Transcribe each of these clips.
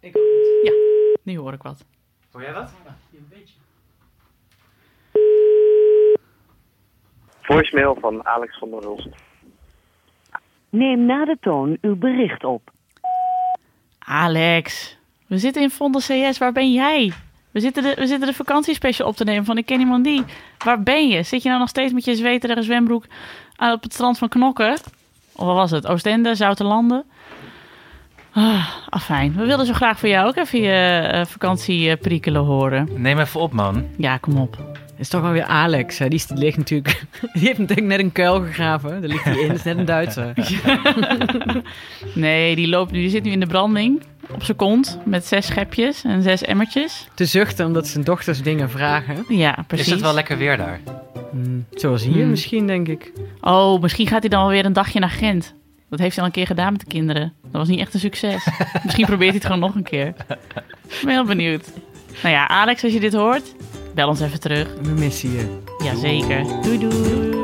Ik ook niet. Ja, nu hoor ik wat. Hoor jij wat? Een beetje. Voicemail van Alex van der Hulst. Neem na de toon uw bericht op. Alex, we zitten in Vondel CS. Waar ben jij? We zitten, de, we zitten de vakantiespecial op te nemen van Ik ken iemand die. Waar ben je? Zit je nou nog steeds met je zweterige zwembroek aan op het strand van Knokken? Of wat was het? Oostende, Zoutelanden? Ah, afijn. We wilden zo graag voor jou ook even je uh, vakantieperikelen horen. Neem even op, man. Ja, kom op. Het is toch wel weer Alex. Hè? Die, is- die ligt natuurlijk... Die heeft natuurlijk net een kuil gegraven. Daar ligt hij in. Dat is net een Duitser. Nee, die, loopt, nu- die zit nu in de branding op zijn kont met zes schepjes en zes emmertjes. Te zuchten omdat zijn dochters dingen vragen. Ja, precies. Is het wel lekker weer daar? Hmm, zoals hier Hmm. misschien, denk ik. Oh, misschien gaat hij dan wel weer een dagje naar Gent. Dat heeft hij al een keer gedaan met de kinderen. Dat was niet echt een succes. misschien probeert hij het gewoon nog een keer. Ik ben heel benieuwd. Nou ja, Alex, als je dit hoort, bel ons even terug. We missen je. Jazeker. Doei doei.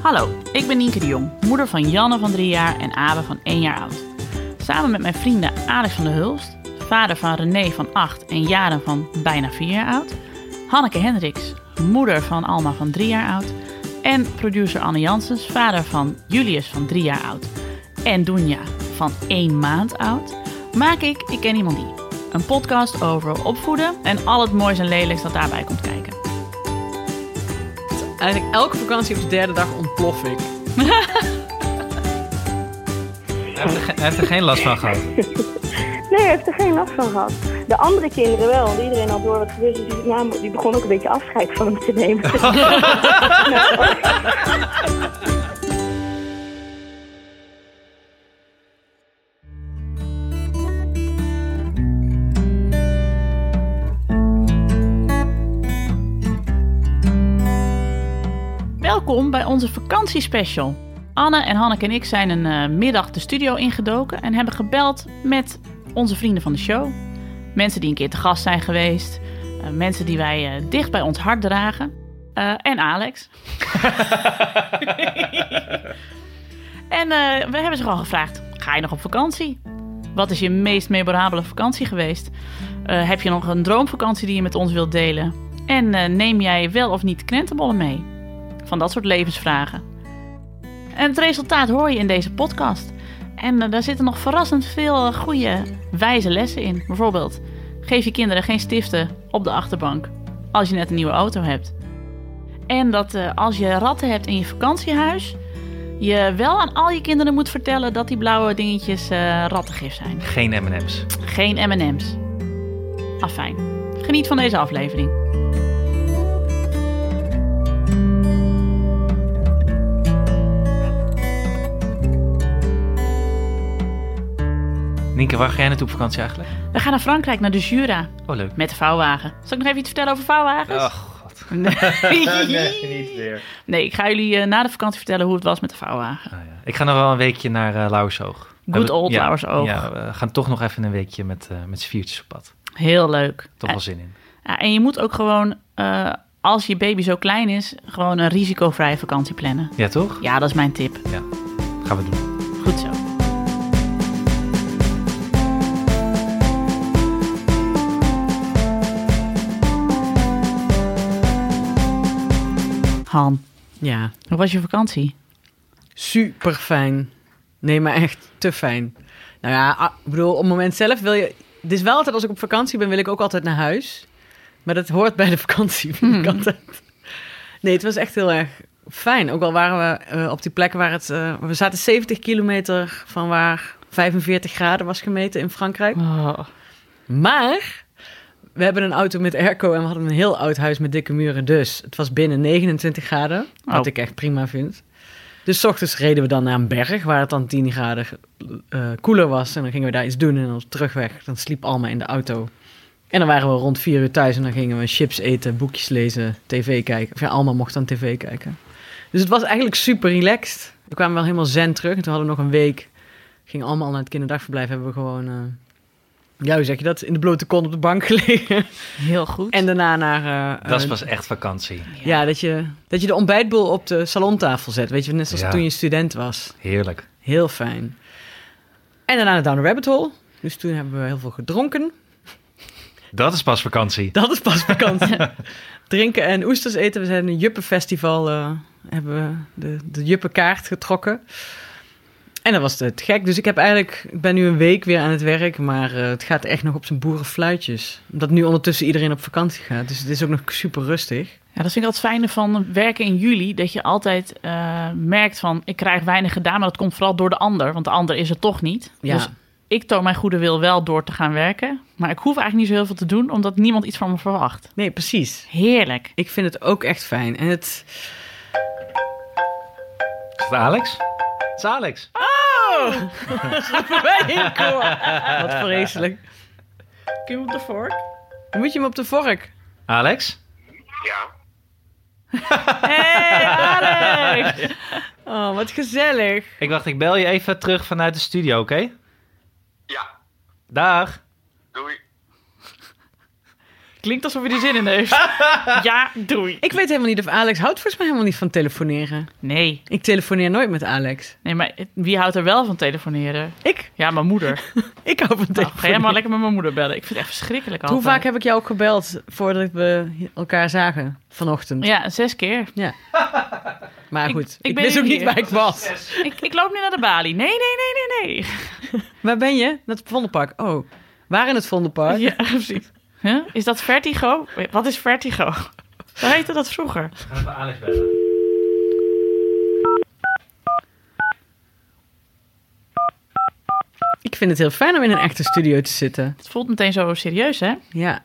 Hallo, ik ben Nienke de Jong, moeder van Janne van 3 jaar en Abe van 1 jaar oud. Samen met mijn vrienden Alex van der Hulst, vader van René van 8 en Jaren van bijna 4 jaar oud, Hanneke Hendricks, moeder van Alma van 3 jaar oud en producer Anne Janssens, vader van Julius van 3 jaar oud en Doenja van 1 maand oud, maak ik Ik Ken Iemand Die. Een podcast over opvoeden en al het moois en lelijks dat daarbij komt kijken. Eigenlijk elke vakantie op de derde dag ontplof ik. Hij heeft, er, ge- hij heeft er geen last van gehad. Nee, hij heeft er geen last van gehad. De andere kinderen wel, want iedereen had door wat gebeurde. Dus die, namen, die begon ook een beetje afscheid van hem te nemen. Welkom bij onze vakantiespecial. Anne en Hanneke en ik zijn een eh, middag de studio ingedoken en hebben gebeld met onze vrienden van de show. Mensen die een keer te gast zijn geweest. eh, mensen die wij eh, dicht bij ons hart dragen. En Alex. en we hebben ze gewoon gevraagd: ga je nog op vakantie? Wat is je meest memorabele vakantie geweest? Heb je nog een droomvakantie die je met ons wilt delen? En neem jij wel of niet krentenbollen mee? Van dat soort levensvragen. En het resultaat hoor je in deze podcast. En eh, daar zitten nog verrassend veel eh, goede, wijze lessen in. Bijvoorbeeld, geef je kinderen geen stiften op de achterbank als je net een nieuwe auto hebt. En dat eh, als je ratten hebt in je vakantiehuis, je wel aan al je kinderen moet vertellen dat die blauwe dingetjes eh, rattengif zijn. Geen M&M's. Geen M&M's. Afijn. Geniet van deze aflevering. Nienke, waar ga jij naartoe op vakantie eigenlijk? We gaan naar Frankrijk, naar de Jura, Oh, leuk. met de vouwwagen. Zal ik nog even iets vertellen over vouwwagens? Oh, god. Nee. niet weer. nee, ik ga jullie eh, na de vakantie vertellen hoe het was met de vouwwagen. Ah, ja. Ik ga nog wel een weekje naar uh, Lauwersoog. Hebben- old ja, Lauwersoog. Ja, we gaan toch nog even een weekje met, eh met z'n viertjes op pad. Heel leuk. Toch wel zin in. Ja, en je moet ook gewoon, eh, als je baby zo klein is, gewoon een risicovrije vakantie plannen. Ja, toch? Ja, dat is mijn tip. Gaan we doen. Goed zo. Han, Ja, hoe was je vakantie? super fijn. Nee, maar echt te fijn. Nou ja, ah, ik bedoel, op het moment zelf wil je... Het is wel altijd, als ik op vakantie ben, wil ik ook altijd naar huis. Maar dat hoort bij de vakantie, vind ik Hmm. altijd. Nee, het was echt heel erg fijn. Ook al waren we eh, op die plek waar het... eh, we zaten 70 kilometer van waar 45 graden was gemeten in Frankrijk. Oh. Maar we hebben een auto met airco en we hadden een heel oud huis met dikke muren. Dus het was binnen 29 graden, wat Oh. ik echt prima vind. Dus 's ochtends reden we dan naar een berg waar het dan 10 graden eh, koeler was. En dan gingen we daar iets doen en dan terugweg. Dan sliep Alma in de auto. En dan waren we rond 4 uur thuis en dan gingen we chips eten, boekjes lezen, tv kijken. Of ja, Alma mocht dan tv kijken. Dus het was eigenlijk super relaxed. We kwamen wel helemaal zen terug. En toen hadden we nog een week. Ging allemaal naar het kinderdagverblijf. Hebben we gewoon eh, Ja, hoe zeg je dat? In de blote kont op de bank gelegen. Heel goed. En daarna naar... eh, Dat is eh, pas echt vakantie. Ja, dat je, dat je de ontbijtboel op de salontafel zet. Weet je, net zoals Ja. toen je student was. Heerlijk. Heel fijn. En daarna naar Down the Rabbit Hole. Dus toen hebben we heel veel gedronken. Dat is pas vakantie. Dat is pas vakantie. Drinken en oesters eten. We zijn een juppenfestival, eh hebben we de, de juppenkaart getrokken. En dat was het gek. Dus ik heb eigenlijk, ik ben nu een week weer aan het werk, maar eh, het gaat echt nog op zijn boerenfluitjes. Omdat nu ondertussen iedereen op vakantie gaat. Dus het is ook nog super rustig. Ja, dat vind ik altijd fijne van werken in juli. Dat je altijd eh, merkt van, ik krijg weinig gedaan. Maar dat komt vooral door de ander. Want de ander is er toch niet. Ja. Dus ik toon mijn goede wil wel door te gaan werken. Maar ik hoef eigenlijk niet zo heel veel te doen. Omdat niemand iets van me verwacht. Nee, precies. Heerlijk. Ik vind het ook echt fijn. En het, Is het Alex? Het is Alex. Wij koor. Wat vreselijk. Kun je op de vork? Moet je hem op de vork. Alex? Ja. Hey, Alex! Oh, wat gezellig. Ik wacht, ik bel je even terug vanuit de studio, oké? Ja. Dag. Doei. Klinkt alsof hij er zin in heeft. ja, doei. Ik weet helemaal niet of Alex houdt volgens mij helemaal niet van telefoneren. Nee. Ik telefoneer nooit met Alex. Nee, maar wie houdt er wel van telefoneren? Ik? Ja, mijn moeder. Ik hou van Nou, telefoneren. ga jij maar lekker met mijn moeder bellen. Ik vind het echt verschrikkelijk Hoe altijd. vaak heb ik jou ook gebeld voordat we elkaar zagen vanochtend? Ja, zes keer. Maar Ik- goed, ik ik, ben wist ook niet niet waar ik was. Ik, ik loop nu naar de balie. Nee, nee, nee, nee, nee. Waar ben je? Naar het Vondelpark. Oh, waar in het Vondelpark? Ja, precies. Huh? Is dat vertigo? Wat is vertigo? Hoe heette dat vroeger? Gaan even Alex bellen. Ik vind het heel fijn om in een echte studio te zitten. Het voelt meteen zo serieus, hè? Ja.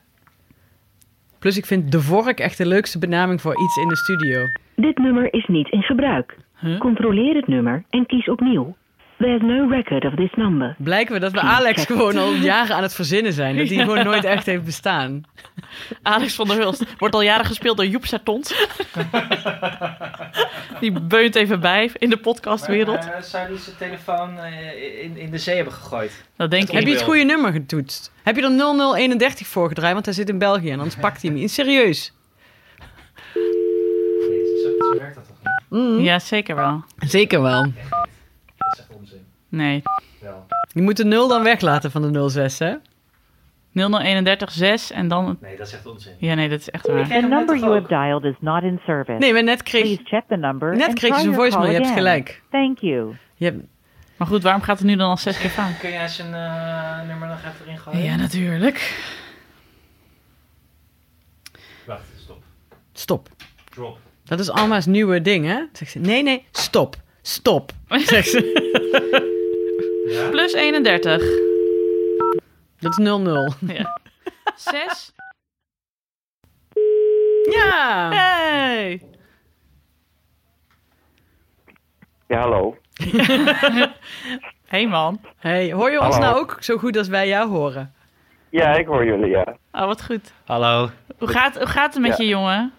Plus ik vind de vork echt de leukste benaming voor iets in de studio. Dit nummer is niet in gebruik. Huh? Controleer het nummer en kies opnieuw. There's no record of this number. Blijken we dat we Alex gewoon al jaren aan het verzinnen zijn. Dat hij gewoon nooit echt heeft bestaan. Alex van der Hulst wordt al jaren gespeeld door Joep Sartons. Die beunt even bij in de podcastwereld. Maar, eh, zou die zijn telefoon eh, in, in de zee hebben gegooid? Dat denk Het Heb ik. je het goede nummer getoetst? Heb je er 0031 voor gedraaid? Want hij zit in België en anders pakt hij hem niet. Serieus. Nee, zo, zo werkt dat toch niet? Mm, Ja, zeker wel. Zeker wel. Dat is echt onzin. Nee. Wel. Je moet de 0 dan weglaten van de 06, hè? 0031 6 en dan... Nee, dat is echt onzin. Ja, nee, dat is echt waar. The number you have dialed is not in service. Nee, maar net kreeg, Please check the number net kreeg je zo'n voicemail. Je hebt gelijk. Thank you. Je hebt, Maar goed, waarom gaat het nu dan al zes keer fout? Kun jij zijn eh, nummer nog even erin gooien? Ja, natuurlijk. Wacht, stop. stop. Drop. Dat is Alma's nieuwe ding, hè? Zegt ze, nee, nee, stop. Stop. Zegt ze. Ja. Plus 31. Dat is 00. Ja. 6. Ja. Hey! Ja, hallo. Hey man. Hey, hoor je ons Hallo. nou ook zo goed als wij jou horen? Ja, ik hoor jullie, ja. Oh, wat goed. Hallo. Hoe gaat, hoe gaat het met Ja. je jongen?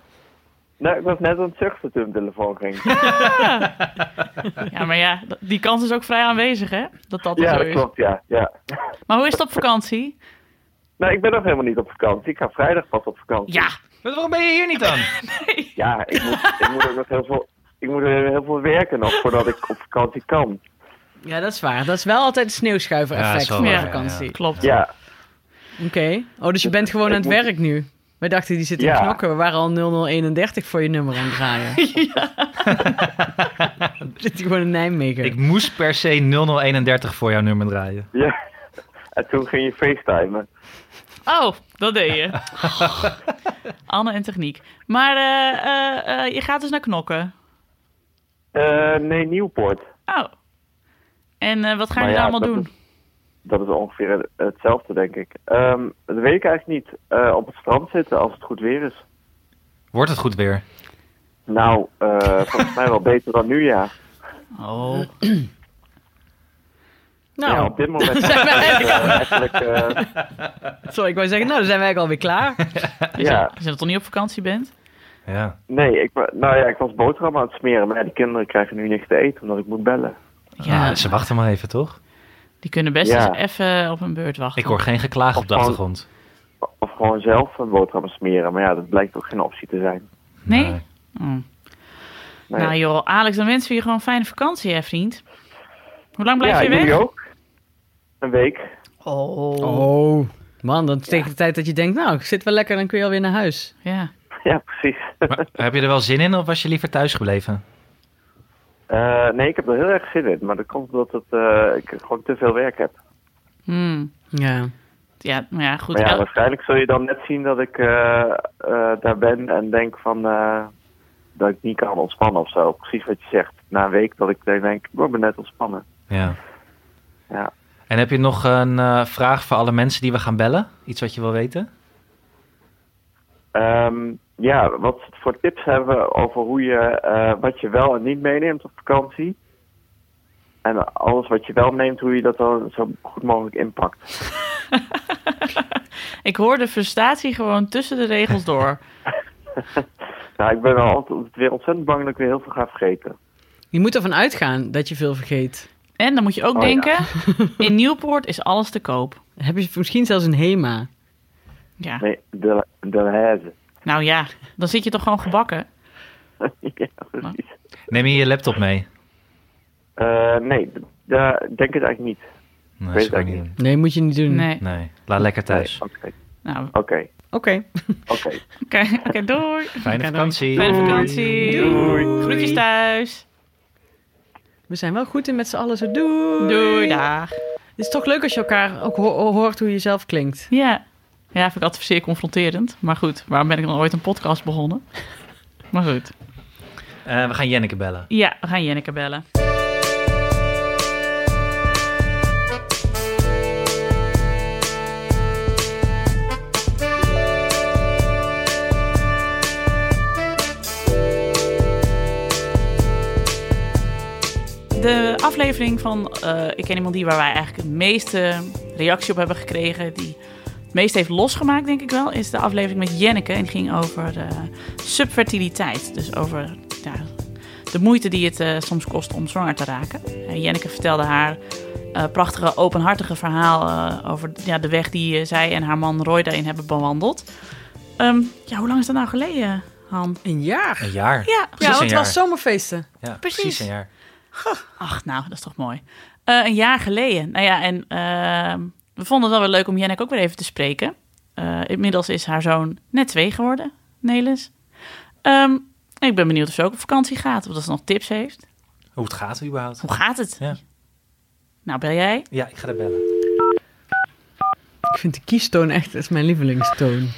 Nou, ik was net aan het zuchten toen de telefoon ging. Ja, maar ja, die kans is ook vrij aanwezig, hè? Dat dat ja, zo dat is. klopt, ja. ja. Maar hoe is het op vakantie? Nou, ik ben nog helemaal niet op vakantie. Ik ga vrijdag pas op vakantie. Ja. Maar waarom ben je hier niet dan? Ja, ik moet, ik moet ook nog heel veel... Ik moet heel veel werken nog voordat ik op vakantie kan. Ja, dat is waar. Dat is wel altijd het sneeuwschuiver Ja, van de waar, vakantie. Klopt. Ja, Oké. Oh, dus je bent gewoon Ik aan het moet- werk nu. Wij dachten, die zit te Ja. knokken. We waren al 0031 voor je nummer aan het draaien. Zit hij gewoon in Nijmegen. Ik moest per se 0031 voor jouw nummer draaien. ja. En toen ging je facetimen. Oh, dat deed je. Anne en techniek. Maar eh, eh, eh, je gaat dus naar knokken. Eh, nee, Nieuwpoort. Oh. En eh, wat gaan Maar jullie ja, allemaal doen? is- Dat is ongeveer het- hetzelfde, denk ik. Ehm, dat weet ik eigenlijk niet. Eh, op het strand zitten als het goed weer is. Wordt het goed weer? Nou, eh, volgens mij wel beter dan nu, ja. Oh. nou, ja op dit moment zijn wij eh, eigenlijk... sorry, ik wou zeggen, nou, dan zijn wij ook alweer klaar. ja, Is het toch niet op vakantie bent? Ja. nee, ik, nou ja, ik was boterham aan het smeren. Maar ja, die kinderen krijgen nu niks te eten omdat ik moet bellen. Ja. ze wachten maar even, toch? Die kunnen best Ja. eens even op een beurt wachten. Ik hoor geen geklaag op de achtergrond. Of gewoon zelf een boterham smeren. Maar ja, dat blijkt ook geen optie te zijn. Nee? Nee. Oh. Nee. Nou joh, Alex, dan wensen we je gewoon een fijne vakantie, hè, vriend. Hoe lang blijf ja, je weg? jullie ook? Een week. Oh. Oh, man, dan tegen de tijd dat je denkt, nou, ik zit wel lekker, dan kun je alweer naar huis. Ja. Ja, precies. Maar, heb je er wel zin in of was je liever thuis gebleven? Eh, nee, ik heb er heel erg zin in. Maar dat komt omdat het, eh, ik gewoon te veel werk heb. Hmm. Ja. Ja, maar ja, goed. Maar ja, waarschijnlijk zul je dan net zien dat ik eh, eh, daar ben en denk van... eh, dat ik niet kan ontspannen of zo. Precies wat je zegt. Na een week dat ik denk, ik ben net ontspannen. Ja. Ja. En heb je nog een eh, vraag voor alle mensen die we gaan bellen? Iets wat je wil weten? Ehm, ja, wat voor tips hebben we over hoe je, eh, wat je wel en niet meeneemt op vakantie? En alles wat je wel neemt, hoe je dat dan zo goed mogelijk inpakt. Ik hoor de frustratie gewoon tussen de regels door. Nou, ik ben wel altijd weer ontzettend bang dat ik weer heel veel ga vergeten. Je moet ervan uitgaan dat je veel vergeet. En dan moet je ook Oh, ja. denken, in Nieuwpoort is alles te koop. Heb je misschien zelfs een HEMA? Ja. Nee, de, de Haze. Nou ja, dan zit je toch gewoon gebakken. ja, precies. Neem je je laptop mee? Eh, nee, d- daar denk ik het eigenlijk niet. Nee, Weet niet doen. Nee, moet je niet doen. Nee. Nee, laat lekker thuis. Nee, Oké, Nou, oké, Oké. oké. oké, oké, doei. Fijne vakantie. Fijne vakantie. Doei. Groetjes thuis. We zijn wel goed in met z'n allen zo doei. Doei, dag. Het is toch leuk als je elkaar ook ho- hoort hoe je zelf klinkt. Ja. Ja, vind ik altijd zeer confronterend. Maar goed, waarom ben ik dan ooit een podcast begonnen? Maar goed. Eh, we gaan Jenneke bellen. Ja, we gaan Jenneke bellen. De aflevering van eh, Ik ken iemand die waar wij eigenlijk het meeste reactie op hebben gekregen, die het meest heeft losgemaakt, denk ik wel, is de aflevering met Jenneke. En die ging over eh, subfertiliteit. Dus over ja, de moeite die het eh, soms kost om zwanger te raken. Eh, Jenneke vertelde haar eh, prachtige, openhartige verhaal eh, over ja, de weg die zij en haar man Roy daarin hebben bewandeld. Ehm, ja, hoe lang is dat nou geleden, Han? Een jaar. Een jaar. Ja, Ja, want het jaar. was zomerfeesten. Ja, Precies. precies. een jaar. Ach, nou, dat is toch mooi. Eh, een jaar geleden. Nou ja, en ehm, we vonden het wel weer leuk om Jenneke ook weer even te spreken. Eh, inmiddels is haar zoon net twee geworden, Nelis. Ehm, ik ben benieuwd of ze ook op vakantie gaat, of dat ze nog tips heeft. Hoe het gaat überhaupt. Hoe gaat het? Ja. Nou, bel jij? Ja, ik ga er bellen. Ik vind de kiestoon echt dat is mijn lievelingstoon.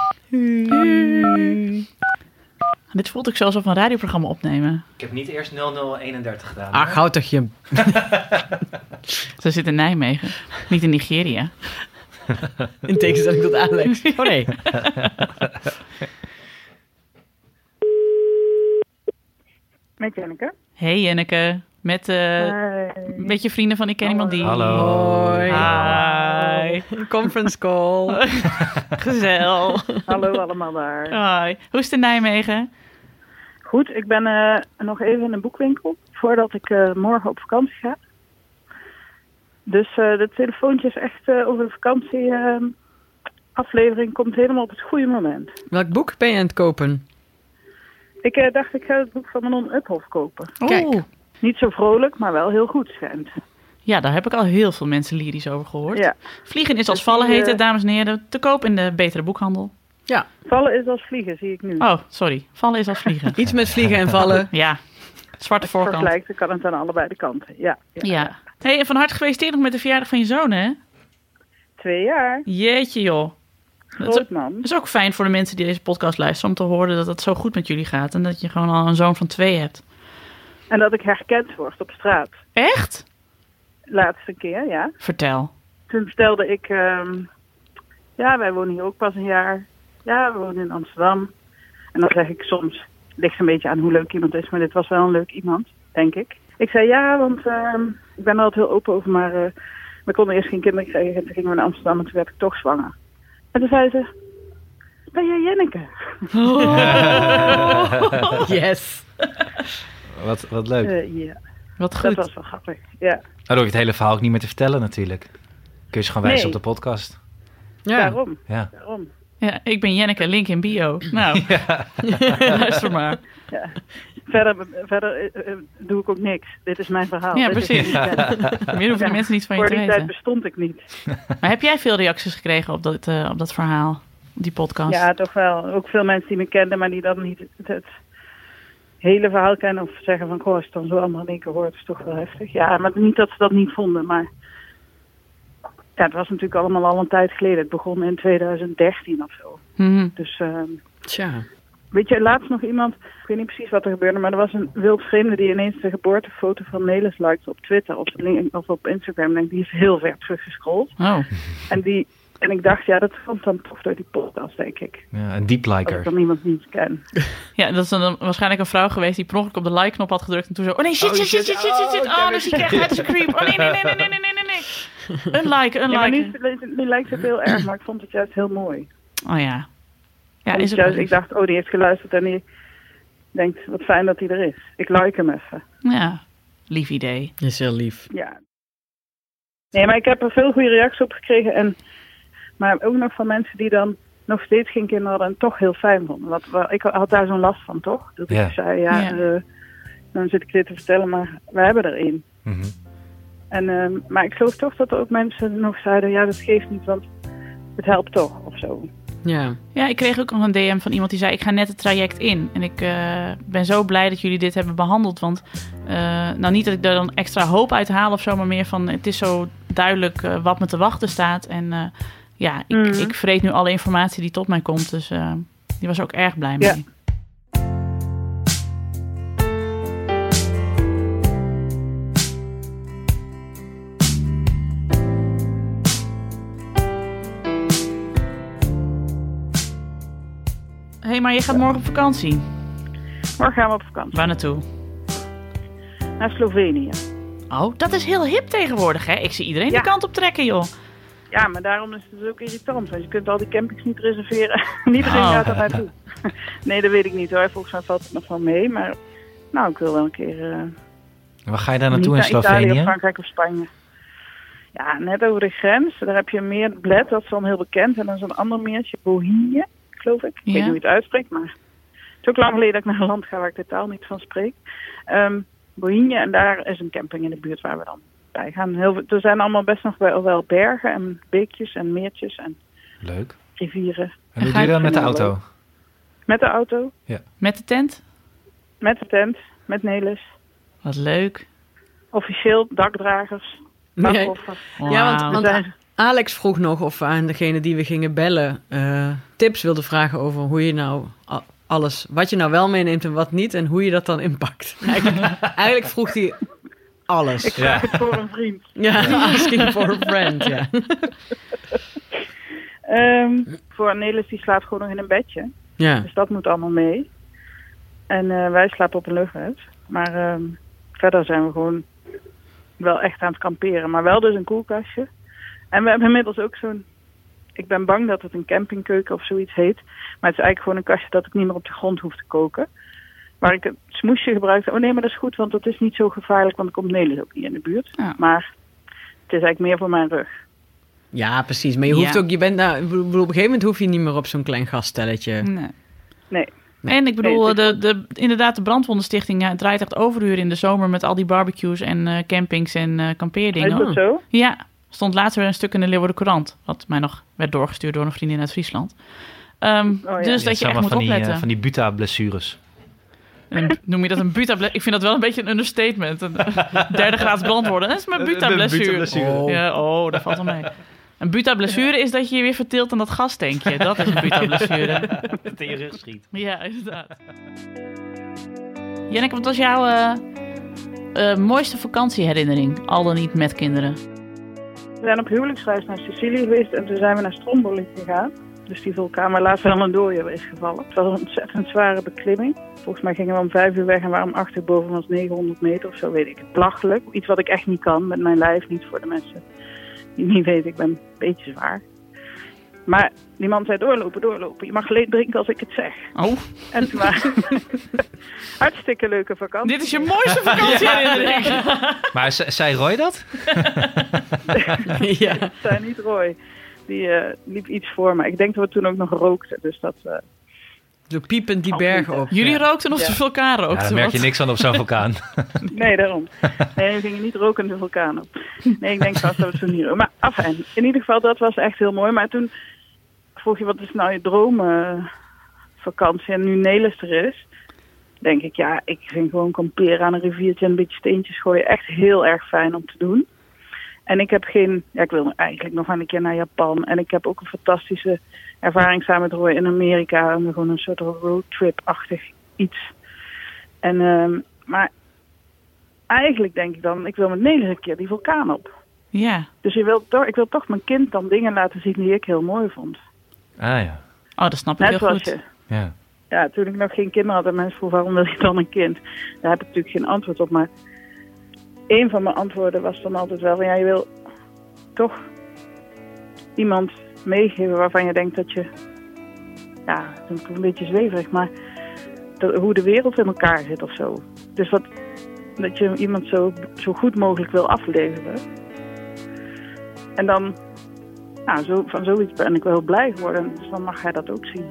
Dit voelt ik zo alsof we een radioprogramma opnemen. Ik heb niet eerst 0031 gedaan. Ach, houd toch je... Ze zit in Nijmegen, niet in Nigeria. In tegenstelling tot Alex. Oh nee. Met Janneke. Hey Jenneke, met, eh, met je vrienden van Ik Ken Iemand Die. Hallo. Hoi. Hi. Conference call. Gezel. Hallo allemaal daar. Hoi. Hoe is het in Nijmegen? Goed, ik ben eh, nog even in een boekwinkel voordat ik eh, morgen op vakantie ga. Dus eh de telefoontje is echt eh, over de vakantie eh, aflevering komt helemaal op het goede moment. Welk boek ben je aan het kopen? Ik eh, dacht ik ga het boek van Manon Uphoff kopen. Kijk. Oeh. Niet zo vrolijk, maar wel heel goed schijnt. Ja, daar heb ik al heel veel mensen lyrisch over gehoord. Ja. Vliegen is als Dus vallen die, heet het, dames en heren. Te koop in de betere boekhandel. Vallen is als vliegen, zie ik nu. Oh, sorry. Vallen is als vliegen. Iets met vliegen en vallen. Ja. Zwarte voorkant. Vergelijkt, dan kan het aan allebei de kanten. Ja. ja. Ja. Hey, en van harte gefeliciteerd nog met de verjaardag van je zoon, hè? Twee jaar. Jeetje, joh. Groot man. dat is ook fijn voor de mensen die deze podcast luisteren... om te horen dat het zo goed met jullie gaat... en dat je gewoon al een zoon van twee hebt. En dat ik herkend word op straat. Echt? Laatste keer, ja. Vertel. Toen vertelde ik, ehm, ja, wij wonen hier ook pas een jaar. Ja, we wonen in Amsterdam. En dan zeg ik soms, ligt een beetje aan hoe leuk iemand is, maar dit was wel een leuk iemand, denk ik. Ik zei ja, want ehm, ik ben er altijd heel open over, maar eh, we konden eerst geen kinderen krijgen. En toen gingen we naar Amsterdam en toen werd ik toch zwanger. En toen zei ze, ben jij Jenneke? Yes. Wat, wat leuk. Eh, ja. Wat Dat goed. was wel grappig, ja. Nou, dan hoef je het hele verhaal ook niet meer te vertellen natuurlijk. Kun je ze gewoon wijzen Nee. op de podcast. Ja. Daarom, Ja. daarom. Ja, ik ben Jenneke, link in bio. Nou, luister maar. Ja. Verder, verder eh, eh, doe ik ook niks. Dit is mijn verhaal. Ja, precies. Meer hoeven de mensen niet van je Voor te die tijd weten. bestond ik niet. Maar heb jij veel reacties gekregen op dat, eh, op dat verhaal? Die podcast? Ja, toch wel. Ook veel mensen die me kenden, maar die dan niet het, het hele verhaal kennen. Of zeggen van, goh, als het dan zo allemaal in één keer hoort, is toch wel heftig. Ja, maar niet dat ze dat niet vonden, maar... Ja, het was natuurlijk allemaal al een tijd geleden. Het begon in 2013 of zo. Mhm. Dus, ehm, Tja. Weet je, laatst nog iemand, ik weet niet precies wat er gebeurde, maar er was een wildvreemde die ineens de geboortefoto van Nelis likes op Twitter of, of op Instagram. En die is heel ver teruggescrolld. Oh. En, die, en ik dacht, ja, dat komt dan toch door die podcast, denk ik. Ja, een deep liker. Dat ik iemand niet ken. ja, dat is dan waarschijnlijk een vrouw geweest die per ongeluk op de like-knop had gedrukt en toen zo, oh nee, shit, oh, shit, shit, shit, shit, shit, shit. Oh, oh dus ik krijg het is. Oh nee, nee, nee, nee, nee, nee, nee, nee. Een like, een ja, like. Nu lijkt het heel erg, maar ik vond het juist heel mooi. Oh ja, ja, En is juist, ik dacht, oh, die heeft geluisterd en die denkt, wat fijn dat hij er is. Ik like hem even. Ja, lief idee. Is heel lief. Ja. Nee, maar ik heb er veel goede reacties op gekregen. En, maar ook nog van mensen die dan nog steeds geen kinderen hadden en toch heel fijn vonden. Want wa- ik had daar zo'n last van, toch? Dat Ja. ik zei, ja, Ja. eh, dan zit ik dit te vertellen, maar we hebben er één. Mhm. En, ehm, maar ik geloof toch dat er ook mensen nog zeiden, ja, dat geeft niet, want het helpt toch, of zo. Ja. Ja, ik kreeg ook nog een DM van iemand die zei: Ik ga net het traject in. En ik eh, ben zo blij dat jullie dit hebben behandeld. Want, eh, nou, niet dat ik er dan extra hoop uit haal of zo, maar meer van: Het is zo duidelijk eh, wat me te wachten staat. En eh, ja, ik, Mhm. ik vreet nu alle informatie die tot mij komt. Dus eh, die was ook erg blij Ja. Hé, hey, maar je gaat morgen op vakantie. Morgen gaan we op vakantie. Waar naartoe? Naar Slovenië. Oh, dat is heel hip tegenwoordig, hè? Ik zie iedereen Ja. de kant op trekken, joh. Ja, maar daarom is het dus ook irritant. Want je kunt al die campings niet reserveren. Iedereen Oh. gaat er naartoe. nee, dat weet ik niet hoor. Volgens mij valt het nog wel mee. Maar nou, ik wil wel een keer... eh Waar ga je daar naartoe in naar Italië Slovenië? Frankrijk of Spanje. Ja, net over de grens. Daar heb je een meer Bled, dat is dan heel bekend. En dan is een ander meertje, Bohinje, geloof ik. Ik weet Ja. niet hoe je het uitspreekt, maar... Het is ook lang geleden dat ik naar een land ga waar ik de taal niet van spreek. Ehm Bohinje, en daar is een camping in de buurt waar we dan bij gaan. Heel, veel- er zijn allemaal best nog wel, wel bergen en beekjes en meertjes en Leuk. rivieren. En doe je dat met de auto? Met de auto, Met de tent? met de tent, met Nelis. Wat leuk. Officieel dakdragers, Nee. Ja, want- want- Alex vroeg nog of we aan degene die we gingen bellen eh, tips wilde vragen over hoe je nou alles, wat je nou wel meeneemt en wat niet en hoe je dat dan inpakt. Eigenlijk, eigenlijk vroeg hij alles. Ik vraag het voor een vriend. Ja, asking for a friend, ja. Ehm, voor Nelis, die slaapt gewoon nog in een bedje. Ja, Dus dat moet allemaal mee. En eh, wij slapen op een luchtbed. Maar ehm, verder zijn we gewoon wel echt aan het kamperen. Maar wel dus een koelkastje. En we hebben inmiddels ook zo'n... Ik ben bang dat het een campingkeuken of zoiets heet. Maar het is eigenlijk gewoon een kastje dat ik niet meer op de grond hoef te koken. Waar ik het smoesje gebruikte. Oh nee, maar dat is goed, want dat is niet zo gevaarlijk. Want er komt Nelis ook niet in de buurt. Ja. Maar het is eigenlijk meer voor mijn rug. ja precies. Maar je hoeft Ja. ook, je bent nou, ik bedoel, op een gegeven moment hoef je niet meer op zo'n klein gaststelletje. Nee. Nee. En ik bedoel, de, de, inderdaad, de Brandwondenstichting ja, draait echt overuur in de zomer met al die barbecues en eh, campings en eh Is kampeerdingen. dat zo? Ja, stond laatst weer een stuk in de Leeuwarden Courant, wat mij nog werd doorgestuurd door een vriendin uit Friesland. Ehm, Oh ja. Dus Ja, dat je echt moet van die, eh, opletten. van die buta-blessures. Noem je dat een buta Ik vind dat wel een beetje een understatement. Een derde graads brandwonden. Dat is mijn buta-blessure. buta-blessure. Oh. Ja, oh, dat valt wel mee. Een buta-blessure is dat je je weer verteelt aan dat gastankje. Dat is een buta-blessure. Het in je rug schiet. Ja, inderdaad. Janneke, wat was jouw eh, eh, mooiste vakantieherinnering? Al dan niet met kinderen. We zijn op huwelijksreis naar Sicilië geweest en toen zijn we naar Stromboli gegaan. Dus die vulkaan laatst wel een dooie is gevallen. Het was een ontzettend zware beklimming. Volgens mij gingen we om vijf uur weg en waarom achter boven was 900 meter of zo, weet ik het. Iets wat ik echt niet kan met mijn lijf, niet voor de mensen die niet weten. Ik ben een beetje zwaar. Maar die man zei doorlopen, doorlopen. Je mag alleen drinken als ik het zeg. Oh, En toen waren hartstikke leuke vakantie. dit is je mooiste vakantieherinnering. Maar ze- zei Roy dat? ja. zei niet Roy. Die eh, liep iets voor me. Ik denk dat we toen ook nog rookten. Dus dat... eh, Zo piepend die bergen op. Jullie Ja. rookten of Ja. de vulkaan Ja, rookte? daar merk je Wat? niks aan op zo'n vulkaan. Nee, daarom. Nee, we gingen niet roken de vulkaan op. Nee, ik denk vast dat we toen niet roken. Maar afijn, in ieder geval, dat was echt heel mooi. Maar toen vroeg je, wat is nou je droomvakantie? en nu Nelis er is, denk ik, ja, ik vind gewoon kamperen aan een riviertje en een beetje steentjes gooien echt heel erg fijn om te doen. En ik heb geen, ja, ik wil eigenlijk nog een keer naar Japan. En ik heb ook een fantastische ervaring samen met Roy in Amerika. En gewoon een soort roadtrip-achtig iets. En, ehm, maar eigenlijk denk ik dan, ik wil met Nelis een keer die vulkaan op. Ja. Dus je wilt toch, ik wil toch mijn kind dan dingen laten zien die ik heel mooi vond. Ah ja. Oh, dat snap ik Net heel goed. je, ja. ja, toen ik nog geen kinderen had en mensen vroegen waarom wil je dan een kind? Daar heb ik natuurlijk geen antwoord op. Maar een van mijn antwoorden was dan altijd wel van ja, je wil toch iemand meegeven waarvan je denkt dat je, ja, het is een beetje zweverig, maar dat, hoe de wereld in elkaar zit of zo. Dus wat, dat je iemand zo, zo goed mogelijk wil afleveren. En dan, nou, zo, van zoiets ben ik wel heel blij geworden. Dus dan mag hij dat ook zien.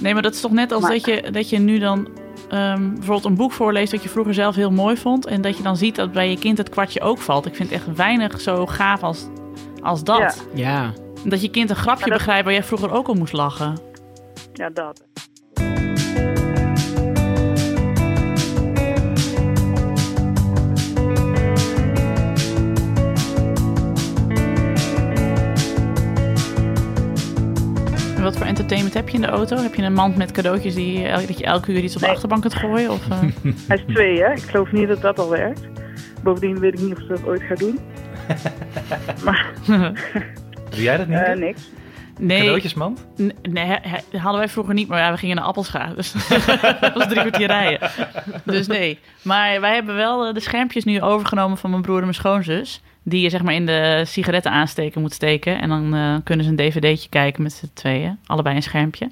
Nee, maar dat is toch net als Maar- dat, je, dat je nu dan ehm, bijvoorbeeld een boek voorleest dat je vroeger zelf heel mooi vond. En dat je dan ziet dat bij je kind het kwartje ook valt. Ik vind het echt weinig zo gaaf als, als dat. Ja. Dat je kind een grapje dat- begrijpt waar jij vroeger ook om moest lachen. Ja, dat. Wat voor entertainment heb je in de auto? Heb je een mand met cadeautjes die el- dat je elke uur iets op de Nee. achterbank kunt gooien? Of, eh? Hij is twee, hè? Ik geloof niet dat dat al werkt. Bovendien weet ik niet of ze dat ooit gaat doen. maar Doe jij dat niet? eh, niks. nee, Cadeautjesmand? nee, hè- hadden wij vroeger niet, maar ja, we gingen naar Appelscha. Dus dat was drie kwartier rijden. Dus nee. Maar wij hebben wel eh, de schermpjes nu overgenomen van mijn broer en mijn schoonzus. Die je zeg maar in de sigaretten aansteken moet steken. En dan eh, kunnen ze een dvd'tje kijken met z'n tweeën. Allebei een schermpje.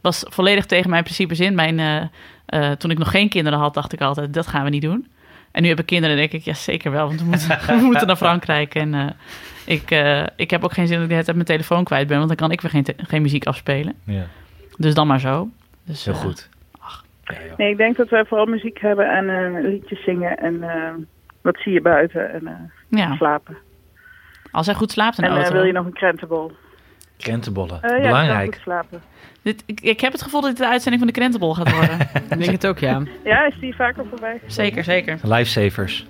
Was volledig tegen mijn principes in. Mijn, eh, eh, toen ik nog geen kinderen had, dacht ik altijd, dat gaan we niet doen. En nu heb ik kinderen en denk ik, ja zeker wel. Want we moeten, we moeten naar Frankrijk. En eh, ik, eh, ik heb ook geen zin dat ik de hele tijd mijn telefoon kwijt ben. Want dan kan ik weer geen, geen muziek afspelen. Ja, Dus dan maar zo. Dus, heel goed. Nee, ik denk dat wij vooral muziek hebben en eh, liedjes zingen en eh, wat zie je buiten en eh, ja, slapen. als hij goed slaapt in de En eh, auto. wil je nog een krentenbol? Krentenbollen. Eh, ja, Belangrijk. goed slapen. Dit, ik, ik heb het gevoel dat dit de uitzending van de krentenbol gaat worden. Ik denk het ook, ja. Ja, is die vaker voorbij? zeker, zeker. Lifesavers.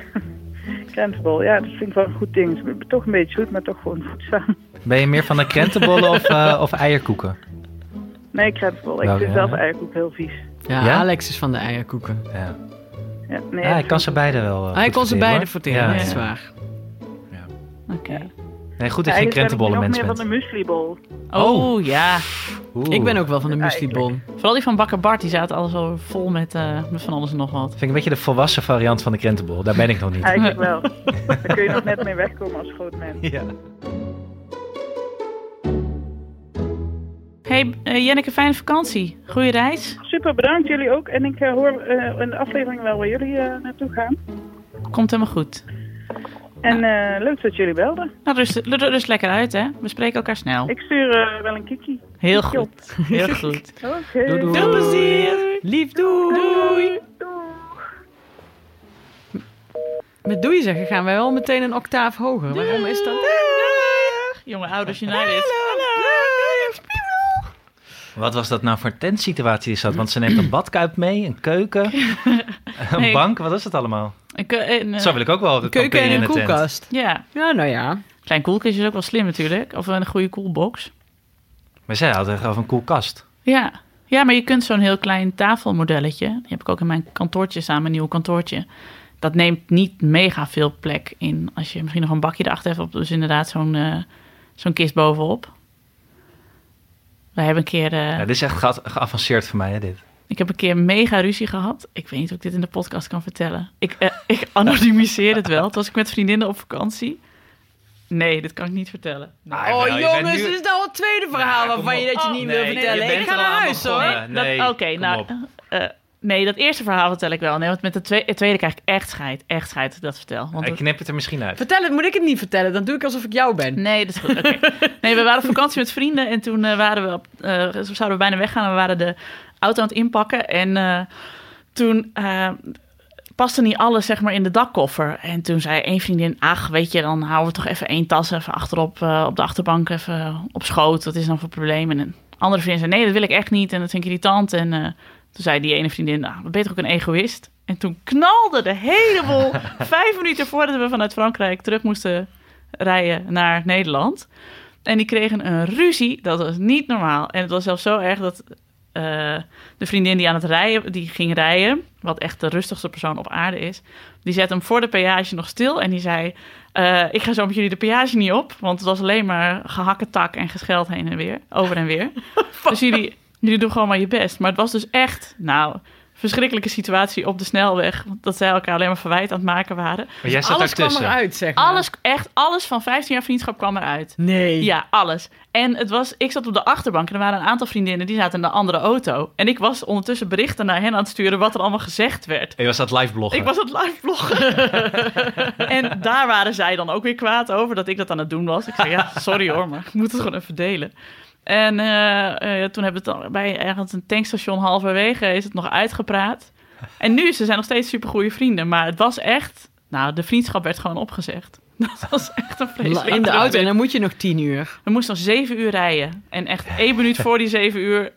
Krentenbol, ja, dat vind ik wel een goed ding. Het is Toch een beetje zoet, maar toch gewoon voedzaam. Ben je meer van de krentenbollen of, eh, of eierkoeken? Nee, krentenbol. Ik vind ja, zelf eierkoek heel vies. Ja, Ja? Alex is van de eierkoeken. Ja, Ja, nee, ja ik dat kan ze beide wel. eh, Hij kon ze beide hoor. verteren, Ja, dat is ja. waar. Oké. Nee, goed dat je geen ben ik krentenbollen nog mens meer van bent. de mueslibol. Oh, ja. Oeh. Ik ben ook wel van de muslibon. Vooral die van Bakker Bart, die zaten alles zo vol met, eh, met van alles en nog wat. Vind ik een beetje de volwassen variant van de krentenbol. Daar ben ik nog niet. Eigenlijk wel. Daar kun je nog net mee wegkomen als groot mens. Ja. Hey, eh, Jenneke, fijne vakantie. Goeie reis. Super, bedankt jullie ook. En ik eh, hoor eh, in de aflevering wel waar jullie eh, naartoe gaan. Komt helemaal goed. En eh, leuk dat jullie belden. Nou, rust, rust lekker uit, hè. We spreken elkaar snel. Ik stuur eh, wel een kiki. Heel Kiki op. goed. Heel goed. Oké. Doei, doei. Veel plezier. Lief, doei. Doei. Met doei zeggen gaan wij wel meteen een octaaf hoger. Waarom is dat? Jonge Ouders United. Wat was dat nou voor tentsituatie die zat? Want ze neemt een badkuip mee, een keuken, een Nee. bank. Wat is het allemaal? Een keu- een, eh, Zo wil ik ook wel Een keuken en in een de tent. koelkast. Ja, Ja, nou ja. klein koelkastje is ook wel slim natuurlijk. Of een goede koelbox. Maar zij had er over een koelkast. Ja. ja, maar je kunt zo'n heel klein tafelmodelletje. Die heb ik ook in mijn kantoortje samen, een nieuw kantoortje. Dat neemt niet mega veel plek in. Als je misschien nog een bakje erachter hebt. Of dus inderdaad zo'n eh, zo'n kist bovenop. We hebben een keer... eh, Ja, dit is echt ge- geavanceerd voor mij, hè, dit. Ik heb een keer mega ruzie gehad. Ik weet niet of ik dit in de podcast kan vertellen. Ik, eh, ik anonymiseer het wel. Toen was ik met vriendinnen op vakantie. Nee, dit kan ik niet vertellen. Nee. Ah, Oh jongens, nu- dit is nou het tweede verhaal Ja, waarvan je dat je Oh, niet nee, wil nee, vertellen. je ik bent ga er naar al huis hoor. Nee, Oké, nou... op. nee, dat eerste verhaal vertel ik wel. Nee, want met het tweede, het tweede krijg ik echt scheid. Echt scheid dat vertel. Want Ik knip het er misschien uit. Vertel het, moet ik het niet vertellen? Dan doe ik alsof ik jou ben. Nee, dat is goed. Oké. Nee, we waren op vakantie met vrienden en toen eh, waren we op, eh, zouden we bijna weggaan en we waren de auto aan het inpakken. En eh, toen eh, paste niet alles zeg maar in de dakkoffer. En toen zei één vriendin, ach weet je, dan houden we toch even één tas even achterop eh, op de achterbank even op schoot. Wat is dan voor probleem? En een andere vriendin zei, nee, dat wil ik echt niet en dat vind ik irritant. En eh, toen zei die ene vriendin, nou, dan ben je toch ook een egoïst? En toen knalde de hele boel vijf minuten voordat we vanuit Frankrijk terug moesten rijden naar Nederland. En die kregen een ruzie. Dat was niet normaal. En het was zelfs zo erg dat eh, de vriendin die aan het rijden, die ging rijden, wat echt de rustigste persoon op aarde is, die zette hem voor de peage nog stil en die zei: eh, Ik ga zo met jullie de peage niet op, want het was alleen maar gehakketak en gescheld heen en weer, over en weer. dus jullie, jullie doen gewoon maar je best. Maar het was dus echt, nou, verschrikkelijke situatie op de snelweg, dat zij elkaar alleen maar verwijt aan het maken waren. Maar jij zat Alles kwam eruit, zeg maar. Alles, echt alles van 15 jaar vriendschap kwam eruit. Nee. Ja, alles. En het was, ik zat op de achterbank en er waren een aantal vriendinnen die zaten in de andere auto. En ik was ondertussen berichten naar hen aan het sturen wat er allemaal gezegd werd. Je was het live bloggen. Ik was het live bloggen. en daar waren zij dan ook weer kwaad over dat ik dat aan het doen was. Ik zei, ja, sorry hoor, maar ik moet het gewoon even delen. En eh, eh, toen hebben we het bij ergens een tankstation halverwege is het nog uitgepraat. En nu, ze zijn nog steeds super goede vrienden. Maar het was echt, nou, de vriendschap werd gewoon opgezegd. Dat was echt een vreselijk In de auto en dan moet je nog tien uur. we moesten nog zeven uur rijden. En echt één minuut voor die zeven uur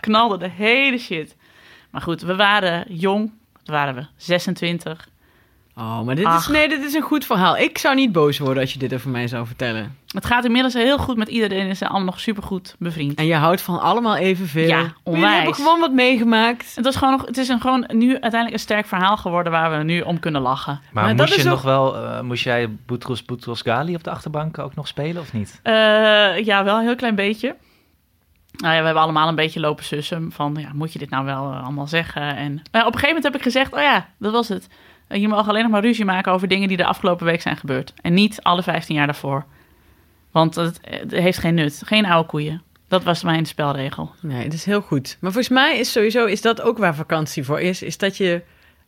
knalde de hele shit. Maar goed, we waren jong. Wat waren we? 26. Oh, maar dit is, nee, dit is een goed verhaal. Ik zou niet boos worden als je dit over mij zou vertellen. Het gaat inmiddels heel goed met iedereen. En ze zijn allemaal nog supergoed bevriend. En je houdt van allemaal evenveel. Ja, onwijs. hebben gewoon wat meegemaakt. Het, was gewoon nog, het is een, gewoon nu uiteindelijk een sterk verhaal geworden waar we nu om kunnen lachen. Maar, Maar dat moest je is ook- nog wel, eh, moest jij Boutros Boutros Ghali op de achterbank ook nog spelen of niet? Eh, ja, wel een heel klein beetje. Nou ja, we hebben allemaal een beetje lopen sussen van, ja, moet je dit nou wel eh, allemaal zeggen? En op een gegeven moment heb ik gezegd, oh ja, dat was het. Eh, je mag alleen nog maar ruzie maken over dingen die de afgelopen week zijn gebeurd. En niet alle 15 jaar daarvoor. Want het, het heeft geen nut. Geen oude koeien. Dat was mijn spelregel. Nee, dat is heel goed. Maar volgens mij is sowieso is dat ook waar vakantie voor is. Is dat je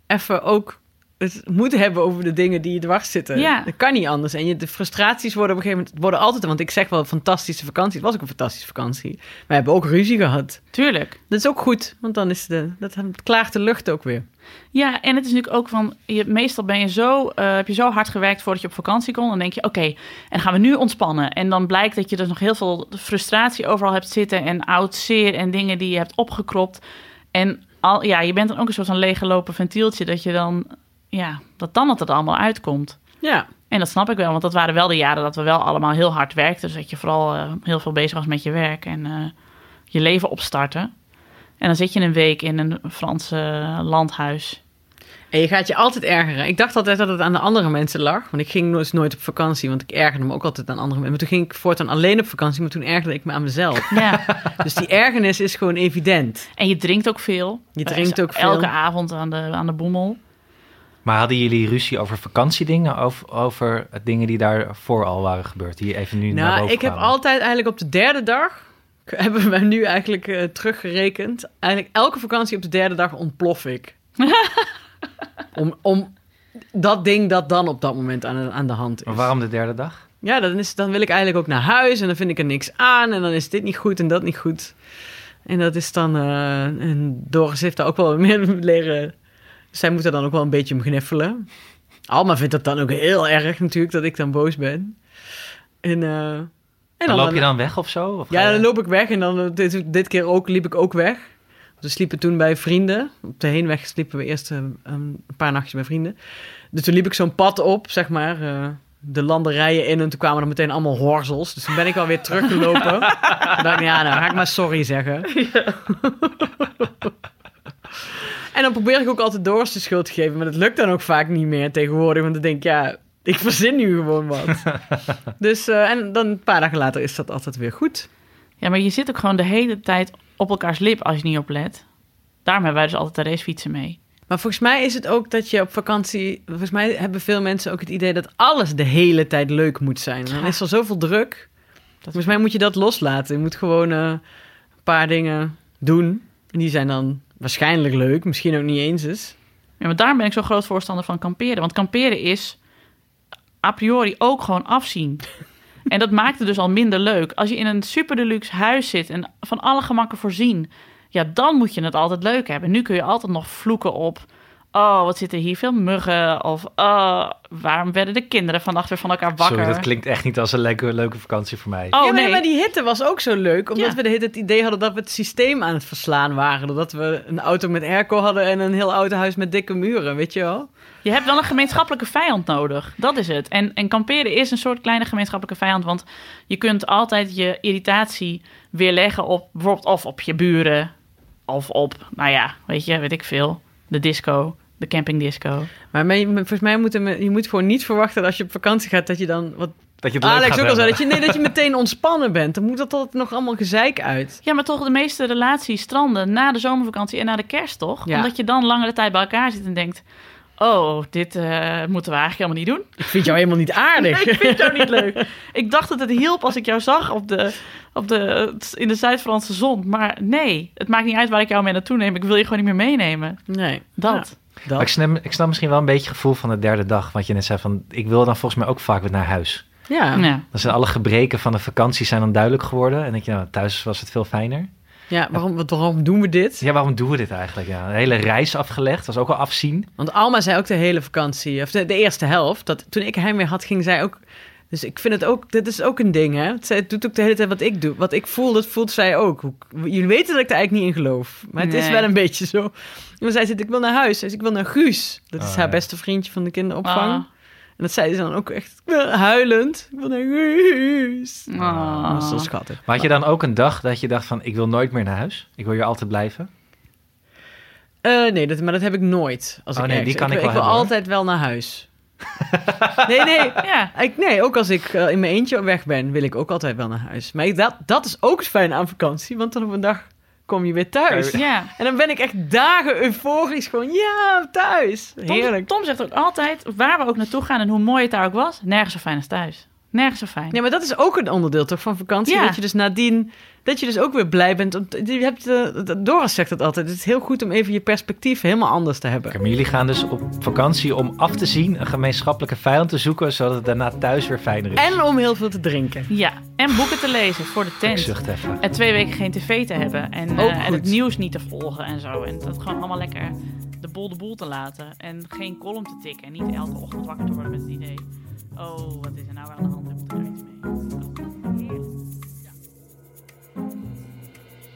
even ook het moet hebben over de dingen die je dwars zitten. Ja. Dat kan niet anders. En je, de frustraties worden op een gegeven moment worden altijd... Want ik zeg wel fantastische vakantie. Het was ook een fantastische vakantie. We hebben ook ruzie gehad. Tuurlijk. Dat is ook goed. Want dan is de, dat klaart de lucht ook weer. Ja, en het is natuurlijk ook van, je, meestal ben je zo, eh, heb je zo hard gewerkt voordat je op vakantie kon. Dan denk je, oké, en gaan we nu ontspannen. En dan blijkt dat je dus nog heel veel frustratie overal hebt zitten en oud zeer en dingen die je hebt opgekropt. En al, ja, je bent dan ook een soort van leeggelopen ventieltje dat je dan, ja, dat dan het er allemaal uitkomt. Ja. En dat snap ik wel, want dat waren wel de jaren dat we wel allemaal heel hard werkten. Dus dat je vooral eh, heel veel bezig was met je werk en eh, je leven opstarten. En dan zit je een week in een Franse landhuis. En je gaat je altijd ergeren. Ik dacht altijd dat het aan de andere mensen lag. Want ik ging dus nooit op vakantie. Want ik ergerde me ook altijd aan andere mensen. Maar toen ging ik voortaan alleen op vakantie. Maar toen ergerde ik me aan mezelf. Ja. dus die ergernis is gewoon evident. En je drinkt ook veel. Je Eh, drinkt ook veel. Elke avond aan de, aan de boemel. Maar hadden jullie ruzie over vakantiedingen of over dingen die daarvoor al waren gebeurd? Die even nu naar Nou, boven ik heb altijd eigenlijk op de derde dag... Hebben we nu eigenlijk eh, teruggerekend. Eigenlijk elke vakantie op de derde dag ontplof ik. om, om dat ding dat dan op dat moment aan, de- aan de hand is. Maar waarom de derde dag? Ja, dan, is, dan wil ik eigenlijk ook naar huis en dan vind ik er niks aan en dan is dit niet goed en dat niet goed. En dat is dan, eh, en Doris heeft daar ook wel meer leren, zij moet er dan ook wel een beetje om gniffelen. Alma vindt dat dan ook heel erg natuurlijk, dat ik dan boos ben. En, eh, en Dan loop je dan weg of zo? Of Ja, dan loop ik weg en dan eh, dit, dit keer ook liep ik ook weg. We sliepen toen bij vrienden. Op de heenweg sliepen we eerst eh, een paar nachtjes bij vrienden. Dus toen liep ik zo'n pad op, zeg maar, eh, de landerijen in. En toen kwamen er meteen allemaal horzels. Dus toen ben ik alweer teruggelopen. toen dacht ik, ja, nou ga ik maar sorry zeggen. En dan probeer ik ook altijd Doris de schuld te geven. Maar dat lukt dan ook vaak niet meer tegenwoordig. Want dan denk ik, ja, ik verzin nu gewoon wat. dus, eh, en dan een paar dagen later is dat altijd weer goed. Ja, maar je zit ook gewoon de hele tijd op elkaars lip als je niet op let. Daarom hebben wij dus altijd de racefietsen mee. Maar volgens mij is het ook dat je op vakantie... Volgens mij hebben veel mensen ook het idee dat alles de hele tijd leuk moet zijn. Dan is er zoveel druk. Volgens mij moet je dat loslaten. Je moet gewoon eh, een paar dingen doen. En die zijn dan waarschijnlijk leuk. Misschien ook niet eens eens. Ja, maar daarom ben ik zo groot voorstander van kamperen. Want kamperen is a priori ook gewoon afzien. en dat maakt het dus al minder leuk. Als je in een super deluxe huis zit en van alle gemakken voorzien... ja, dan moet je het altijd leuk hebben. Nu kun je altijd nog vloeken op... oh, wat zitten hier veel muggen? Of oh, waarom werden de kinderen vannacht weer van elkaar wakker? Sorry, dat klinkt echt niet als een leuke, leuke vakantie voor mij. Oh, ja, maar, nee. maar die hitte was ook zo leuk. Omdat Ja. we de hele tijd het idee hadden dat we het systeem aan het verslaan waren. Dat we een auto met airco hadden en een heel oud huis met dikke muren, weet je wel? Je hebt wel een gemeenschappelijke vijand nodig. Dat is het. En, en kamperen is een soort kleine gemeenschappelijke vijand. Want je kunt altijd je irritatie weerleggen op bijvoorbeeld of op je buren. Of op, nou ja, weet je, weet ik veel. De disco, de campingdisco. Maar volgens mij moet je, je moet gewoon niet verwachten dat als je op vakantie gaat, dat je dan... Wat Dat je het Alex ook al zei, dat je, nee, dat je meteen ontspannen bent. Dan moet dat altijd nog allemaal gezeik uit. Ja, maar toch de meeste relaties stranden na de zomervakantie en na de kerst, toch? Ja. Omdat je dan langere tijd bij elkaar zit en denkt... Oh, dit eh, moeten we eigenlijk helemaal niet doen. Ik vind jou helemaal niet aardig. Ik vind jou niet leuk. Ik dacht dat het hielp als ik jou zag op de, op de, in de Zuid-Franse zon. Maar nee, het maakt niet uit waar ik jou mee naartoe neem. Ik wil je gewoon niet meer meenemen. Nee, Dat. Ja, Maar ik dat. snap, ik snap misschien wel een beetje het gevoel van de derde dag. Want je net zei van, ik wil dan volgens mij ook vaak weer naar huis. Ja. Ja. Dan zijn alle gebreken van de vakantie zijn dan duidelijk geworden. En dan denk je, nou, thuis was het veel fijner. Ja, waarom, wat- waarom doen we dit? Ja, waarom doen we dit eigenlijk? Ja, een hele reis afgelegd, was ook al afzien. Want Alma zei ook de hele vakantie, of de, de eerste helft, dat toen ik hem weer had, ging zij ook. Dus ik vind het ook, dit is ook een ding, hè? Zij doet ook de hele tijd wat ik doe. Wat ik voel, dat voelt zij ook. Jullie weten dat ik er eigenlijk niet in geloof. Maar het is wel een beetje zo. Maar zij zegt, ik wil naar huis. Zij zegt, ik wil naar Guus. Dat is Oh, haar ja. beste vriendje van de kinderopvang. Ah. En dat zei ze dan ook echt huilend. Ik wil naar. Ah. Dat is zo schattig. Maar had je dan ook een dag dat je dacht van, ik wil nooit meer naar huis? Ik wil hier altijd blijven? Eh, nee, dat, maar dat heb ik nooit. Als Oh, ik nee, ergens- die kan ik ik, wel wil hebben, hoor. altijd wel naar huis. nee, nee. Ja. Ik, nee, ook als ik eh, in mijn eentje weg ben, wil ik ook altijd wel naar huis. Maar ik- dat, dat is ook fijn aan vakantie, want dan op een dag kom je weer thuis. ja. En dan ben ik echt dagen euforisch gewoon, ja, thuis. Tom, Heerlijk. Tom zegt ook altijd, waar we ook naartoe gaan en hoe mooi het daar ook was, nergens zo fijn als thuis. Nergens zo fijn. Ja, maar dat is ook een onderdeel toch van vakantie. Ja. Dat je dus nadien, dat je dus ook weer blij bent. om- Je hebt, eh, Doris zegt het altijd, het is heel goed om even je perspectief helemaal anders te hebben. Maar jullie gaan dus op vakantie om af te zien, een gemeenschappelijke vijand te zoeken, zodat het daarna thuis weer fijner is. En om heel veel te drinken. Ja, en boeken te lezen voor de Ik tent. zucht even. En twee weken geen tv te hebben. En, goed. het nieuws niet te volgen en zo. En dat gewoon allemaal lekker de boel de boel te laten. En geen column te tikken. En niet elke ochtend wakker te worden met het idee... Oh, wat is er nou aan de hand? Ik moet er iets mee. Heerlijk.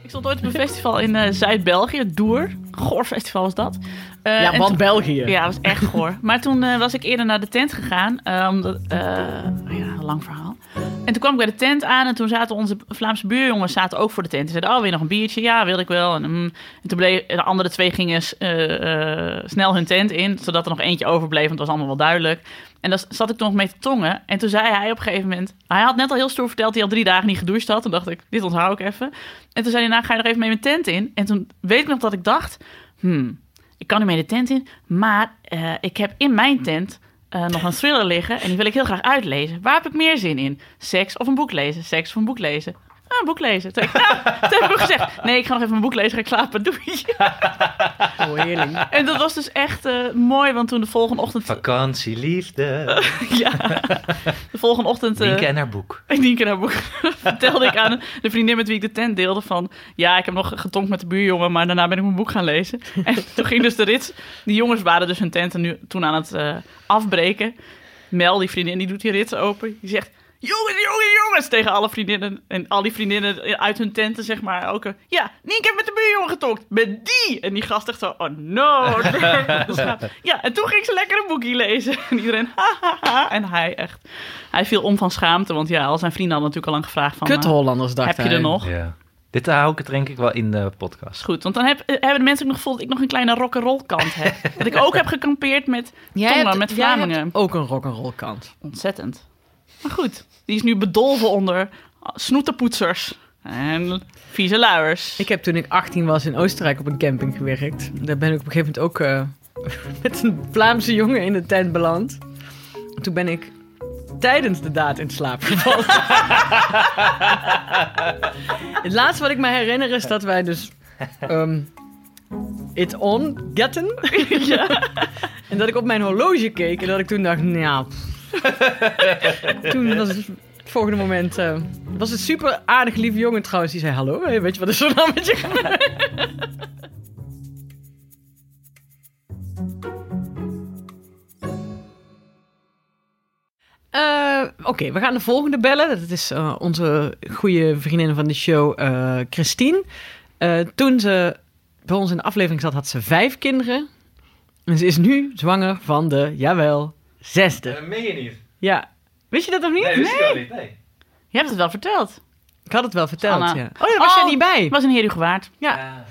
Ik stond ooit op een festival in eh, Zuid-België, Doer. Goor festival was dat. Eh, ja, want toen- België. ja, dat was echt goor. Maar toen eh, was ik eerder naar de tent gegaan. omdat, ja, lang verhaal. En toen kwam ik bij de tent aan en toen zaten onze Vlaamse buurjongens zaten ook voor de tent. Die zeiden, oh, wil je nog een biertje? Ja, wilde ik wel. En, mm. en toen bleef de andere twee gingen eh, eh, snel hun tent in, zodat er nog eentje overbleef, want het was allemaal wel duidelijk. En daar zat ik toen nog mee te tongen. En toen zei hij op een gegeven moment... Hij had net al heel stoer verteld dat hij al drie dagen niet gedoucht had. Toen dacht ik, dit onthoud ik even. En toen zei hij, nou ga je nog even mee mijn tent in. En toen weet ik nog dat ik dacht... Hmm, ik kan nu mee de tent in, maar eh, ik heb in mijn tent eh, nog een thriller liggen en die wil ik heel graag uitlezen. Waar heb ik meer zin in? Seks of een boek lezen? Seks of een boek lezen? Ah, een boek lezen. Toen, ik, nou, toen heb ik gezegd, nee, ik ga nog even mijn boek lezen, ga ik slapen, doei. Oh, heerlijk. En dat was dus echt eh, mooi, want toen de volgende ochtend... Vakantie, liefde. ja, de volgende ochtend... eh, Nienke en haar boek. Nienke naar boek vertelde ik aan de vriendin met wie ik de tent deelde van... Ja, ik heb nog getonkt met de buurjongen, maar daarna ben ik mijn boek gaan lezen. En toen ging dus de rit... Die jongens waren dus hun tent nu, toen aan het eh, afbreken. Mel, die vriendin, die doet die rits open. Die zegt... Jongens, jongens, jongens! Tegen alle vriendinnen. En al die vriendinnen uit hun tenten, zeg maar. Ook, een, ja, Nienke heeft met de buurjongen getonkt. Met die! En die gast echt zo... Oh no! Dus, ja, en toen ging ze lekker een boekje lezen. En iedereen... Ha, ha, ha. En hij echt... Hij viel om van schaamte. Want ja, al zijn vrienden hadden natuurlijk al lang gevraagd van... Kut eh, Hollanders, dacht heb je hij. er nog? Ja. Dit hou ik het denk ik wel in de podcast. Goed, want dan heb, eh, hebben de mensen ook nog gevoeld dat ik nog een kleine rock'n'roll kant heb. dat ik ook heb gekampeerd met Jij tongen, hebt, met jij Vlamingen. hebt ook een rock'n'roll kant. Ontzettend. Maar goed, die is nu bedolven onder snoetenpoetsers en vieze luiers. Ik heb toen ik 18 was in Oostenrijk op een camping gewerkt. Daar ben ik op een gegeven moment ook... eh, met een Vlaamse jongen in de tent beland. Toen ben ik tijdens de daad in slaap gevallen. Het laatste wat ik me herinner is dat wij dus... ehm, it on getten. ja. En dat ik op mijn horloge keek en dat ik toen dacht, nou... toen was het volgende moment... eh, was het super aardig lieve jongen trouwens. Die zei, hallo, hey, weet je wat is er nou met? Eh, Oké, we gaan de volgende bellen. Dat is eh, onze goede vriendin van de show, eh, Christine. Eh, toen ze bij ons in de aflevering zat, had ze vijf kinderen. En ze is nu zwanger van de, jawel, zesde. Dat meen je niet. Ja. Wist je dat nog niet? Nee, wist ik al niet. Nee. Je hebt het wel verteld. Ik had het wel verteld, Anna. ja. Oh ja, daar was jij Oh, niet bij. Het was een heer u gewaard. Ja.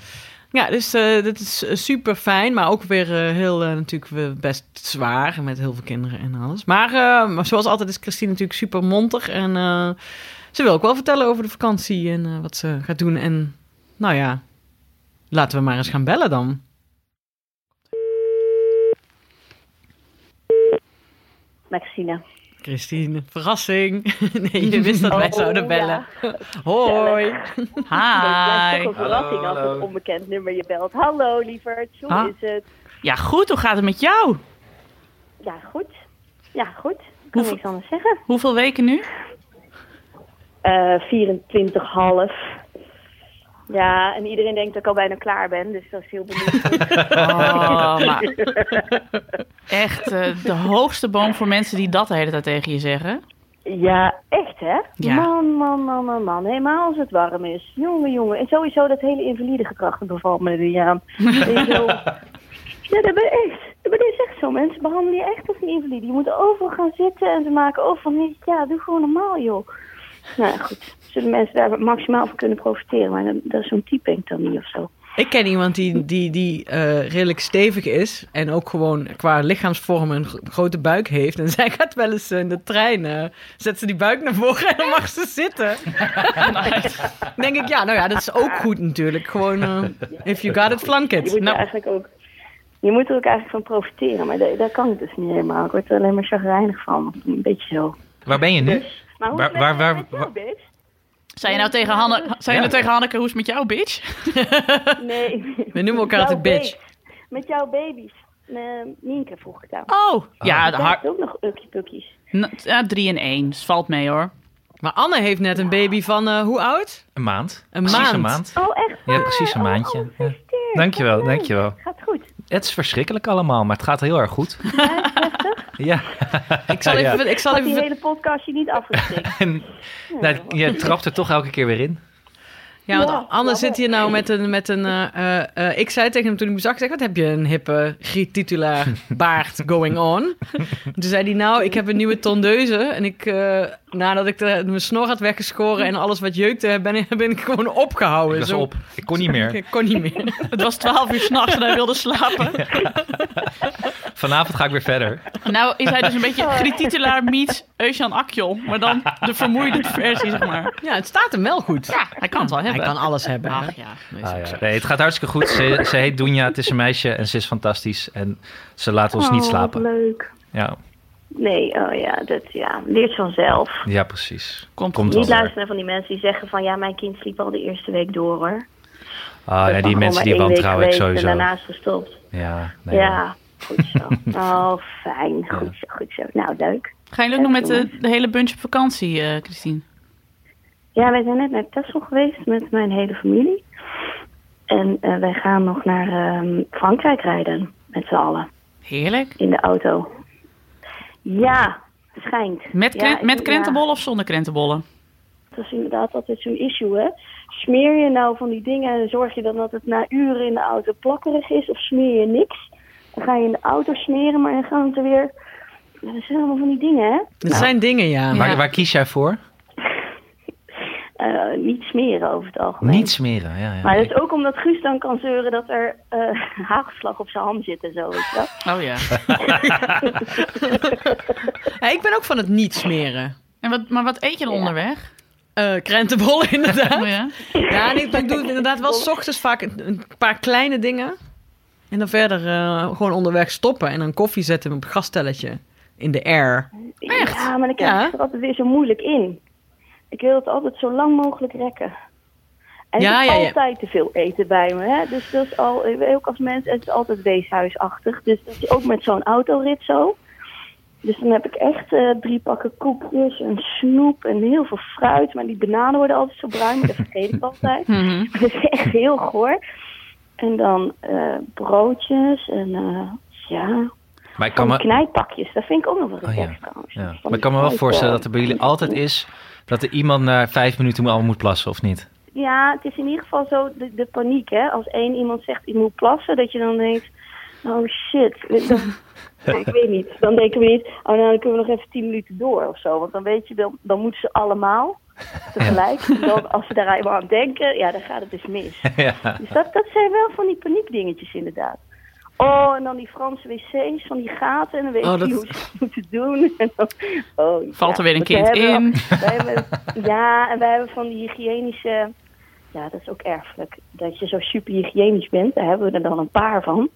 Ja, dus eh dat is super fijn, maar ook weer eh, heel eh, natuurlijk best zwaar met heel veel kinderen en alles. Maar, eh, maar zoals altijd is Christine natuurlijk super montig en eh, ze wil ook wel vertellen over de vakantie en eh, wat ze gaat doen. En nou ja, laten we maar eens gaan bellen dan. Maxine. Christine, verrassing. nee, je wist dat wij Oh, zouden bellen. Hoi. Het blijft toch Hi. een verrassing Hallo, als hallo. een onbekend nummer je belt. Hallo lieverd, hoe Ah. is het? Ja, goed. Hoe gaat het met jou? Ja, goed. Ja, goed. Ik kan Hoeveel- niks anders zeggen. Hoeveel weken nu? Eh 24,5. Ja, en iedereen denkt dat ik al bijna klaar ben, dus dat is heel benieuwd. Oh, maar echt eh, de hoogste boom voor mensen die dat de hele tijd tegen je zeggen. ja, echt hè? Ja. Man, man, man, man, man. Helemaal als het warm is. Jongen, jongen. En sowieso dat hele invalide bevalt me er aan. Ja, dat ben echt. Dat ben is echt zo. Mensen behandelen je echt als een invalide. Je moet overal gaan zitten en ze maken overal niet. Ja, doe gewoon normaal, joh. Nou ja, goed. Zullen mensen daar maximaal van kunnen profiteren. Maar dat, dat is zo'n type denk ik dan niet of zo. Ik ken iemand die, die, die eh, redelijk stevig is en ook gewoon qua lichaamsvorm een gro- grote buik heeft. En zij gaat wel eens eh, in de trein, eh, zet ze die buik naar voren en dan mag ze zitten. Dan denk ik, ja, nou ja, dat is ook goed natuurlijk. Gewoon, if you got it, flank Je it. moet Nou. er eigenlijk ook... Je moet er ook eigenlijk van profiteren. Maar dat, dat kan ik dus niet helemaal. Ik word er alleen maar chagrijnig van. Een beetje zo. Waar ben je nu? Maar hoe Waar- is het waar- waar- met jou, waar- bitch? Zei je nou tegen, Hanne, zei je Ja. nou tegen Hanneke, hoe is het met jou, bitch? Nee. We noemen elkaar altijd bitch. Met jouw baby's. Nienke vroeg ik aan. Oh, ja, de Zij har- heeft ook nog ukkie pukkies. N- ja, drie en één. Dus valt mee hoor. Maar Anne heeft net een baby van, eh, hoe oud? Een maand. Een precies maand. een maand. Oh, echt Ja, waar? precies een Oh, maandje. Oh, Ja. Dankjewel, dankjewel. Gaat goed. Het is verschrikkelijk allemaal, maar het gaat heel erg goed. Ja. Ik zal Ja. even... Ik zal Had die even hele podcast je niet afgestikt. En nou, je trapt er toch elke keer weer in. Ja, want Ja, ja, zit hier nou met een... Met een eh, eh, eh, ik zei tegen hem toen ik hem zag, zeg, wat heb je een hippe titulaar baard going on? Toen zei hij, nou, ik heb een nieuwe tondeuze. En ik, eh, nadat ik de, mijn snor had weggeschoren en alles wat jeukte, ben ik, ben ik gewoon opgehouden. Ik was Zo- op. Ik kon niet meer. Ik kon niet meer. Het was twaalf uur s'nachts en hij wilde slapen. Vanavond ga ik weer verder. Nou is hij dus een beetje Griet Titulaar meets Eusjan Akjol. Maar dan de vermoeide versie, zeg maar. Ja, het staat hem wel goed. Ja, hij kan het wel Hij hebben. kan alles hebben. Ach ja. Nee, Ah, ja. Nee, het gaat hartstikke goed. Ze, ze heet Dunja, het is een meisje en ze is fantastisch. En ze laat ons niet Oh, slapen. leuk. Ja, Nee, oh ja, dat ja, leert vanzelf. ja precies. Komt Komt Niet luisteren van die mensen die zeggen van ja, mijn kind sliep al de eerste week door hoor. Ah, nee, die mensen die wantrouwen ik sowieso. En daarna is gestopt. Ja, nee, ja, goed zo. Oh, fijn. Goed zo, goed zo. Nou, leuk. Gaan jullie ook nog met de, de hele bunch op vakantie, eh Christine? Ja, wij zijn net naar Texel geweest met mijn hele familie. En eh, wij gaan nog naar ehm, Frankrijk rijden met z'n allen Heerlijk. in de auto. Ja, schijnt. Met, Ja, met ja. krentenbollen of zonder krentenbollen? Dat is inderdaad altijd zo'n issue, hè. Smeer je nou van die dingen en zorg je dan dat het na uren in de auto plakkerig is of smeer je niks? Dan ga je in de auto smeren, maar dan gaan het er weer... Dat zijn allemaal van die dingen, hè. Dat zijn dingen, ja. Waar, Ja. waar kies jij voor? Eh, niet smeren over het algemeen. Niet smeren, ja. ja. Maar dat is ook omdat Guus dan kan zeuren dat er eh hagelslag op zijn hand zit en zo, weet je wel. Oh ja. Ja, ik ben ook van het niet smeren. En wat, maar wat eet je dan onderweg? Eh krentenbollen inderdaad. Oh ja. Ja, en ik, ik doe inderdaad wel 's ochtends vaak een, een paar kleine dingen. En dan verder eh, gewoon onderweg stoppen en dan koffie zetten op een gastelletje in de air. Echt? Ja, maar dan krijg Ja. ik er altijd weer zo moeilijk in. Ik wil het altijd zo lang mogelijk rekken. En Ja, ik heb ja, ja. altijd te veel eten bij me. Hè? Dus dat is al, ook als mens, het is altijd weeshuisachtig. Dus dat is ook met zo'n autorit zo. Dus dan heb ik echt eh, drie pakken koekjes en snoep en heel veel fruit. Maar die bananen worden altijd zo bruin, maar dat vergeet ik altijd. Mhm. Dat is echt heel goor. En dan eh, broodjes en eh, ja, Maar ik kan van me, die knijpakjes. Dat vind ik ook nog wel Oh, ja. maar ik kan me wel voorstellen dat er bij jullie altijd is dat er iemand na vijf minuten al moet plassen, of niet? Ja, het is in ieder geval zo de, de paniek, hè. Als één iemand zegt, ik moet plassen, dat je dan denkt, oh shit. Dan, ik weet niet. Dan denken we niet, oh nou, dan kunnen we nog even tien minuten door of zo. Want dan weet je, dan, dan moeten ze allemaal tegelijk. Dan, als ze daar eenmaal aan denken, ja, dan gaat het dus mis. ja. Dus dat, dat zijn wel van die paniekdingetjes inderdaad. Oh, en dan die Franse wc's van die gaten. En dan weet Oh, je dat- hoe ze het moeten doen. En dan, oh, Valt er weer een kind hebben- in. wij hebben, ja, en wij hebben van die hygiënische... Ja, dat is ook erfelijk. Dat je zo super hygiënisch bent. Daar hebben we er dan een paar van.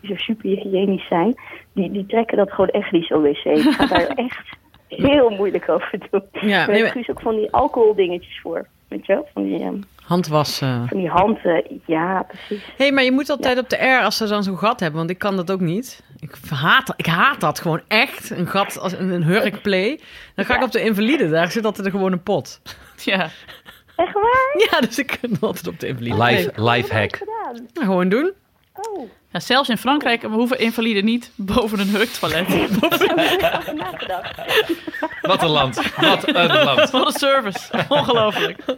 Die zo super hygiënisch zijn. Die, die trekken dat gewoon echt niet zo wc. Ik ga daar echt heel moeilijk over doen. Ja, nee, maar- Guus ook van die alcoholdingetjes voor. Weet je wel? Van die, ehm, handwassen. van die handen. Ja, precies. Hé, hey, maar je moet altijd op de R als ze dan zo'n gat hebben, want ik kan dat ook niet. Ik haat, ik haat dat gewoon echt. Een gat als een, een hurkplay. Dan ga ik op de invalide, daar zit altijd gewoon een pot. Ja. Echt waar? Ja, dus ik kan altijd op de invalide. Life, hack. Nou, gewoon doen. Oh, Ja, zelfs in Frankrijk hoeven invaliden niet boven een hurktoilet. Wat een land. Wat een land. Wat een service. Ongelooflijk.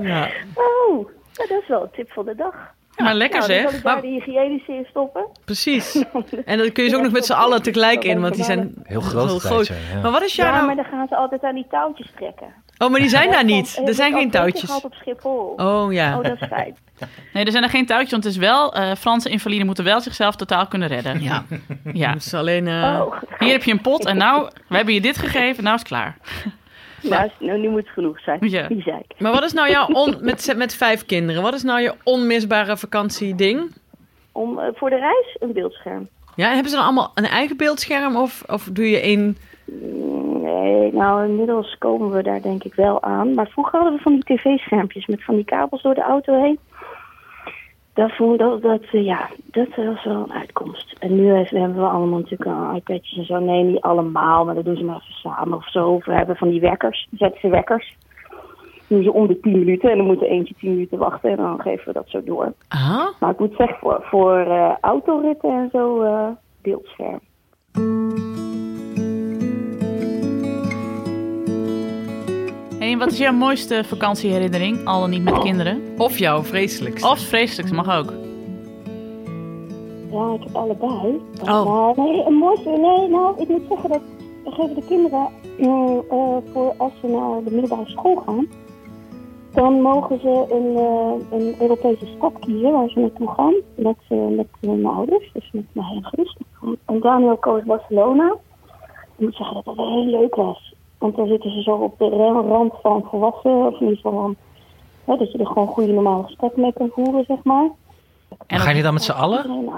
Ja. Oh, dat is wel een tip van de dag. Maar lekker nou, dan zeg. ik daar Maar- de hygiënische in stoppen. Precies. En dan kun je ze ook nog met z'n allen tegelijk in, want die zijn Heel groot. heel tijd groot. zijn, ja. Maar wat is jou Ja, maar dan gaan ze altijd aan die touwtjes trekken. Oh, maar die zijn daar niet. Er zijn geen touwtjes. op Schiphol. Oh ja. Oh, dat is fijn. Nee, er zijn er geen touwtjes, want het is wel... eh, Franse invaliden moeten wel zichzelf totaal kunnen redden. Ja. Ja. Het is alleen... eh, Oh, Hier heb je een pot en nou, we hebben je dit gegeven, nou is het klaar. nou, nou, nu moet het genoeg zijn. Ja. Die zei ik. Maar wat is nou jouw... On... Met, met vijf kinderen, wat is nou je onmisbare vakantieding? Om, eh, voor de reis een beeldscherm. Ja, hebben ze dan allemaal een eigen beeldscherm of, of doe je één... Mm, Nee, nou inmiddels komen we daar denk ik wel aan. Maar vroeger hadden we van die tv-schermpjes met van die kabels door de auto heen. Dat, vond, dat, dat, eh, ja, dat was wel een uitkomst. En nu hebben we allemaal natuurlijk al iPadjes en zo. Nee, niet allemaal, maar dat doen ze maar even samen of zo. We hebben van die wekkers, zetten ze wekkers. Die doen ze om de 10 minuten en dan moet er eentje 10 minuten wachten en dan geven we dat zo door. Ah, Maar ik moet zeggen, voor, voor eh, autoritten en zo, eh, beeldscherm. Hey, en wat is jouw mooiste vakantieherinnering, al dan niet met kinderen? of jouw vreselijkste. Of vreselijk, mag ook. Ja, ik heb allebei. Oh. Maar nee, een mooiste, nee, nou, ik moet zeggen dat we geven de kinderen, mm, eh, voor als ze naar de middelbare school gaan, dan mogen ze een, eh, een Europese stad kiezen waar ze naartoe gaan met, eh, met mijn ouders, dus met mij en Guus. En Daniel koos Barcelona. Ik moet zeggen dat dat wel heel leuk was. Want dan zitten ze zo op de ra- rand van volwassen, of in ieder geval van, hè, dat je er gewoon goede normale gesprekken mee kan voeren, zeg maar. En Ga je dan met z'n allen?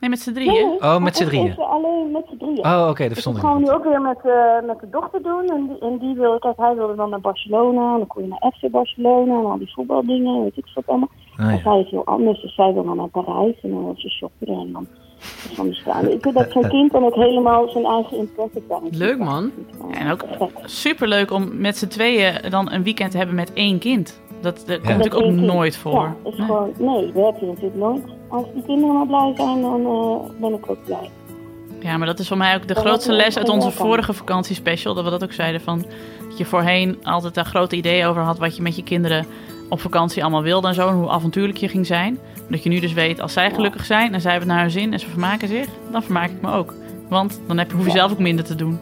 Nee, met z'n drieën. Oh, met z'n drieën. Alleen met z'n drieën. Oh, oké, dat Dus verstond dat ik gaan we nu ook weer met, eh, met de dochter doen. En die, en die wil, kijk, hij wilde dan naar Barcelona. En dan kon je naar FC Barcelona en al die voetbaldingen. Weet ik wat allemaal. Oh, En ja. zij is heel anders. Dus zij wil dan naar Parijs. En dan wil ze shoppen. En dan van. Ik vind dat zo'n kind dan ook helemaal zijn eigen interesse Leuk, man. En ook superleuk om met z'n tweeën dan een weekend te hebben met één kind. Dat, dat komt natuurlijk ook kind. nooit voor. Ja, is Nee. gewoon, nee, dat heb je natuurlijk nooit. Als die kinderen maar blij zijn, dan eh, ben ik ook blij. Ja, maar dat is voor mij ook de Dat grootste les uit onze vorige vakantiespecial. Dat we dat ook zeiden van... Dat je voorheen altijd daar grote ideeën over had... wat je met je kinderen op vakantie allemaal wilde en zo. En hoe avontuurlijk je ging zijn. Dat je nu dus weet, als zij gelukkig zijn en zij hebben het naar hun zin... en ze vermaken zich, dan vermaak ik me ook. Want dan heb je, hoef je zelf ook minder te doen.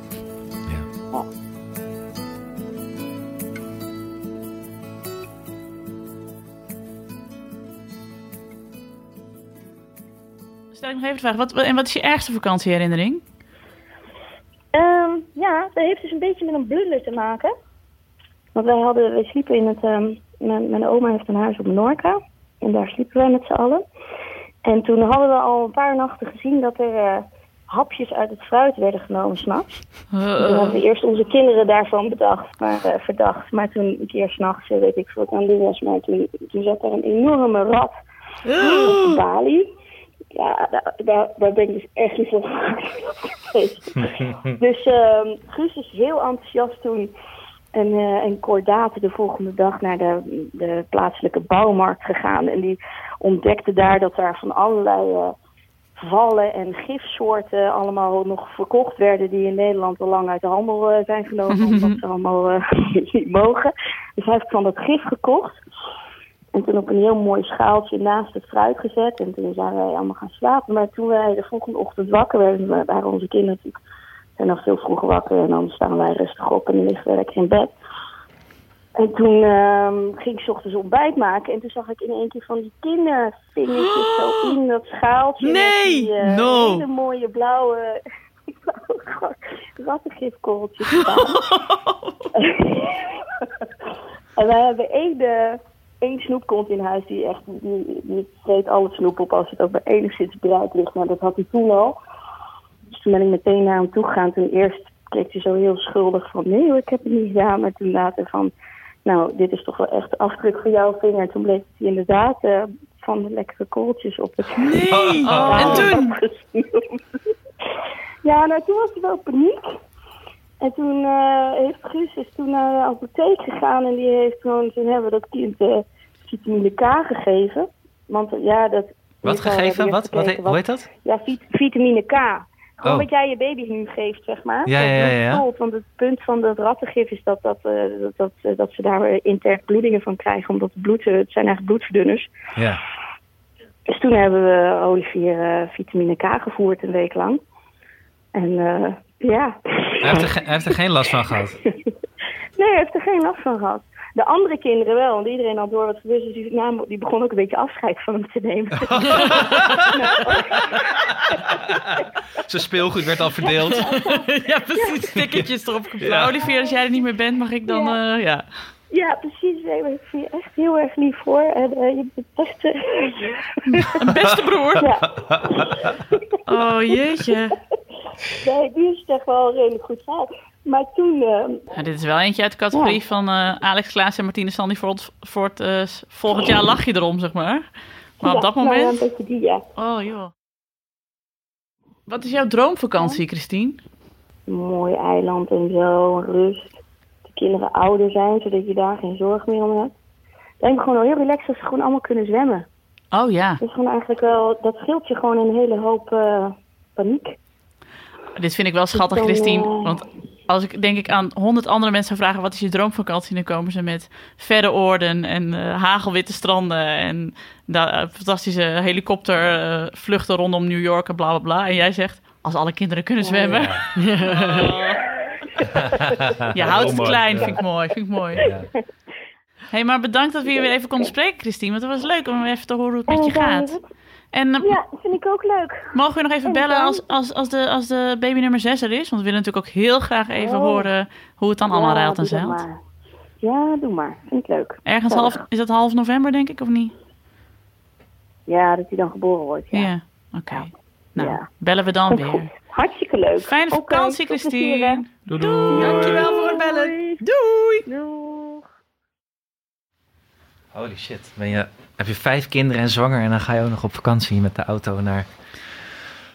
Stel ik nog even de vraag, wat, en wat is je ergste vakantieherinnering? Ehm, ja, dat heeft dus een beetje met een blunder te maken. Want wij, hadden, wij sliepen in het... ehm, mijn, mijn oma heeft een huis op Menorca. En daar sliepen wij met z'n allen. En toen hadden we al een paar nachten gezien dat er eh, hapjes uit het fruit werden genomen s'nachts. Toen hadden we eerst onze kinderen daarvan bedacht, maar, eh, verdacht. Maar toen een keer s'nachts, eh, weet ik veel wat ik aan het doen was, maar toen, toen zat er een enorme rat op de balie. Ja, daar, daar, daar ben ik dus echt niet van. Dus ehm Guus is heel enthousiast toen en, eh en Cordate de volgende dag naar de, de plaatselijke bouwmarkt gegaan. En die ontdekte daar dat daar van allerlei eh, vallen en gifsoorten allemaal nog verkocht werden die in Nederland al lang uit de handel eh, zijn genomen, omdat ze allemaal eh, niet mogen. Dus hij heeft van dat gif gekocht. En toen op een heel mooi schaaltje naast het fruit gezet. En toen zijn wij allemaal gaan slapen. Maar toen wij de volgende ochtend wakker werden, wa- waren onze kinderen natuurlijk zijn nog veel vroeger wakker. En dan staan wij rustig op en dan liggen we lekker in bed. En toen ehm, ging ik 's ochtends ontbijt maken. En toen zag ik in één keer van die kindervingertjes zo in dat schaaltje. Nee! Met die eh, No! hele mooie blauwe, blauwe rattengifkorreltjes en wij hebben één, eh, één snoepkont in huis die echt, die, die vreet alle snoep op als het ook maar enigszins bereid ligt. Nou, dat had hij toen al. Dus toen ben ik meteen naar hem toe gegaan. Toen eerst keek hij zo heel schuldig van, nee hoor, ik heb het niet gedaan. Maar toen later van, nou, dit is toch wel echt de afdruk van jouw vinger. En toen bleek het hij inderdaad eh, van de lekkere kooltjes op het Nee! Oh. En toen? ja, nou toen was er wel paniek. En toen eh, heeft Guus is toen naar de apotheek gegaan en die heeft gewoon, toen hebben we dat kind eh, vitamine K gegeven. Want ja, dat... Wat gegeven? Wat? Wat hoe heet dat? Ja, vit- vitamine K. Gewoon Oh. wat jij je baby nu geeft, zeg maar. Ja, ja, ja, Want het punt van dat rattengif is dat, dat, eh, dat, dat, eh, dat ze daar weer interne bloedingen van krijgen. Omdat het bloed, het zijn eigenlijk bloedverdunners. Ja. Dus toen hebben we Olivier eh, vitamine K gevoerd een week lang. En ja. Hij heeft, er hij heeft er geen last van gehad. Nee, hij heeft er geen last van gehad. De andere kinderen wel, want iedereen had door wat gebeurd is. Dus die, namen- die begon ook een beetje afscheid van hem te nemen. Zijn speelgoed werd al verdeeld. ja, precies. Stickertjes erop geplakt. Ja. Olivier, als jij er niet meer bent, mag ik dan... Ja. eh, ja. ja, precies. Ik vind je echt heel erg lief hoor. En eh, je bent. Een beste broer. Ja. Oh, jeetje. Nee, die is het echt wel redelijk goed verhaal. Maar toen... eh, dit is wel eentje uit de categorie van eh, Alex Klaas en Martine Sandy voor, het, voor het, eh, volgend jaar lach je erom, zeg maar. Maar op dat nou ja, moment... een beetje die, ja. Oh, joh. Wat is jouw droomvakantie, Christine? Een mooi eiland en zo, rust. De kinderen ouder zijn, zodat je daar geen zorg meer om hebt. Me gewoon wel heel relaxed als ze gewoon allemaal kunnen zwemmen. Oh ja, Dat is gewoon eigenlijk wel, dat scheelt je gewoon een hele hoop paniek. dit vind ik wel schattig, Dan, Christine. Want als ik denk ik aan honderd andere mensen vragen... wat is je droomvakantie? Dan komen ze met verre oorden en eh, hagelwitte stranden... en da- eh, fantastische helikoptervluchten rondom New York en bla bla bla. En jij zegt, als alle kinderen kunnen zwemmen... Je houdt het klein, Ja. vind ik mooi. Vind ik mooi. hey, maar bedankt dat we je weer even konden spreken, Christine. Want het was leuk om even te horen hoe het met je eh, gaat. En eh, Ja, vind ik ook leuk. mogen we nog even en bellen dan? als, als, als, de, als de baby nummer 6 er is? Want we willen natuurlijk ook heel graag even Oh. horen hoe het dan allemaal Ja, ruilt en zeilt. Ja, doe maar. Vind ik leuk. Ergens half, is dat half november, denk ik, of niet? Ja, dat hij dan geboren wordt. Ja. Ja. Oké. Nou, Ja. bellen we dan weer. goed. Hartstikke leuk. Fijne vakantie, Christine. Doei doei. Dankjewel voor het bellen. Doei. Holy shit. Ben je, heb je vijf kinderen en zwanger en dan ga je ook nog op vakantie met de auto naar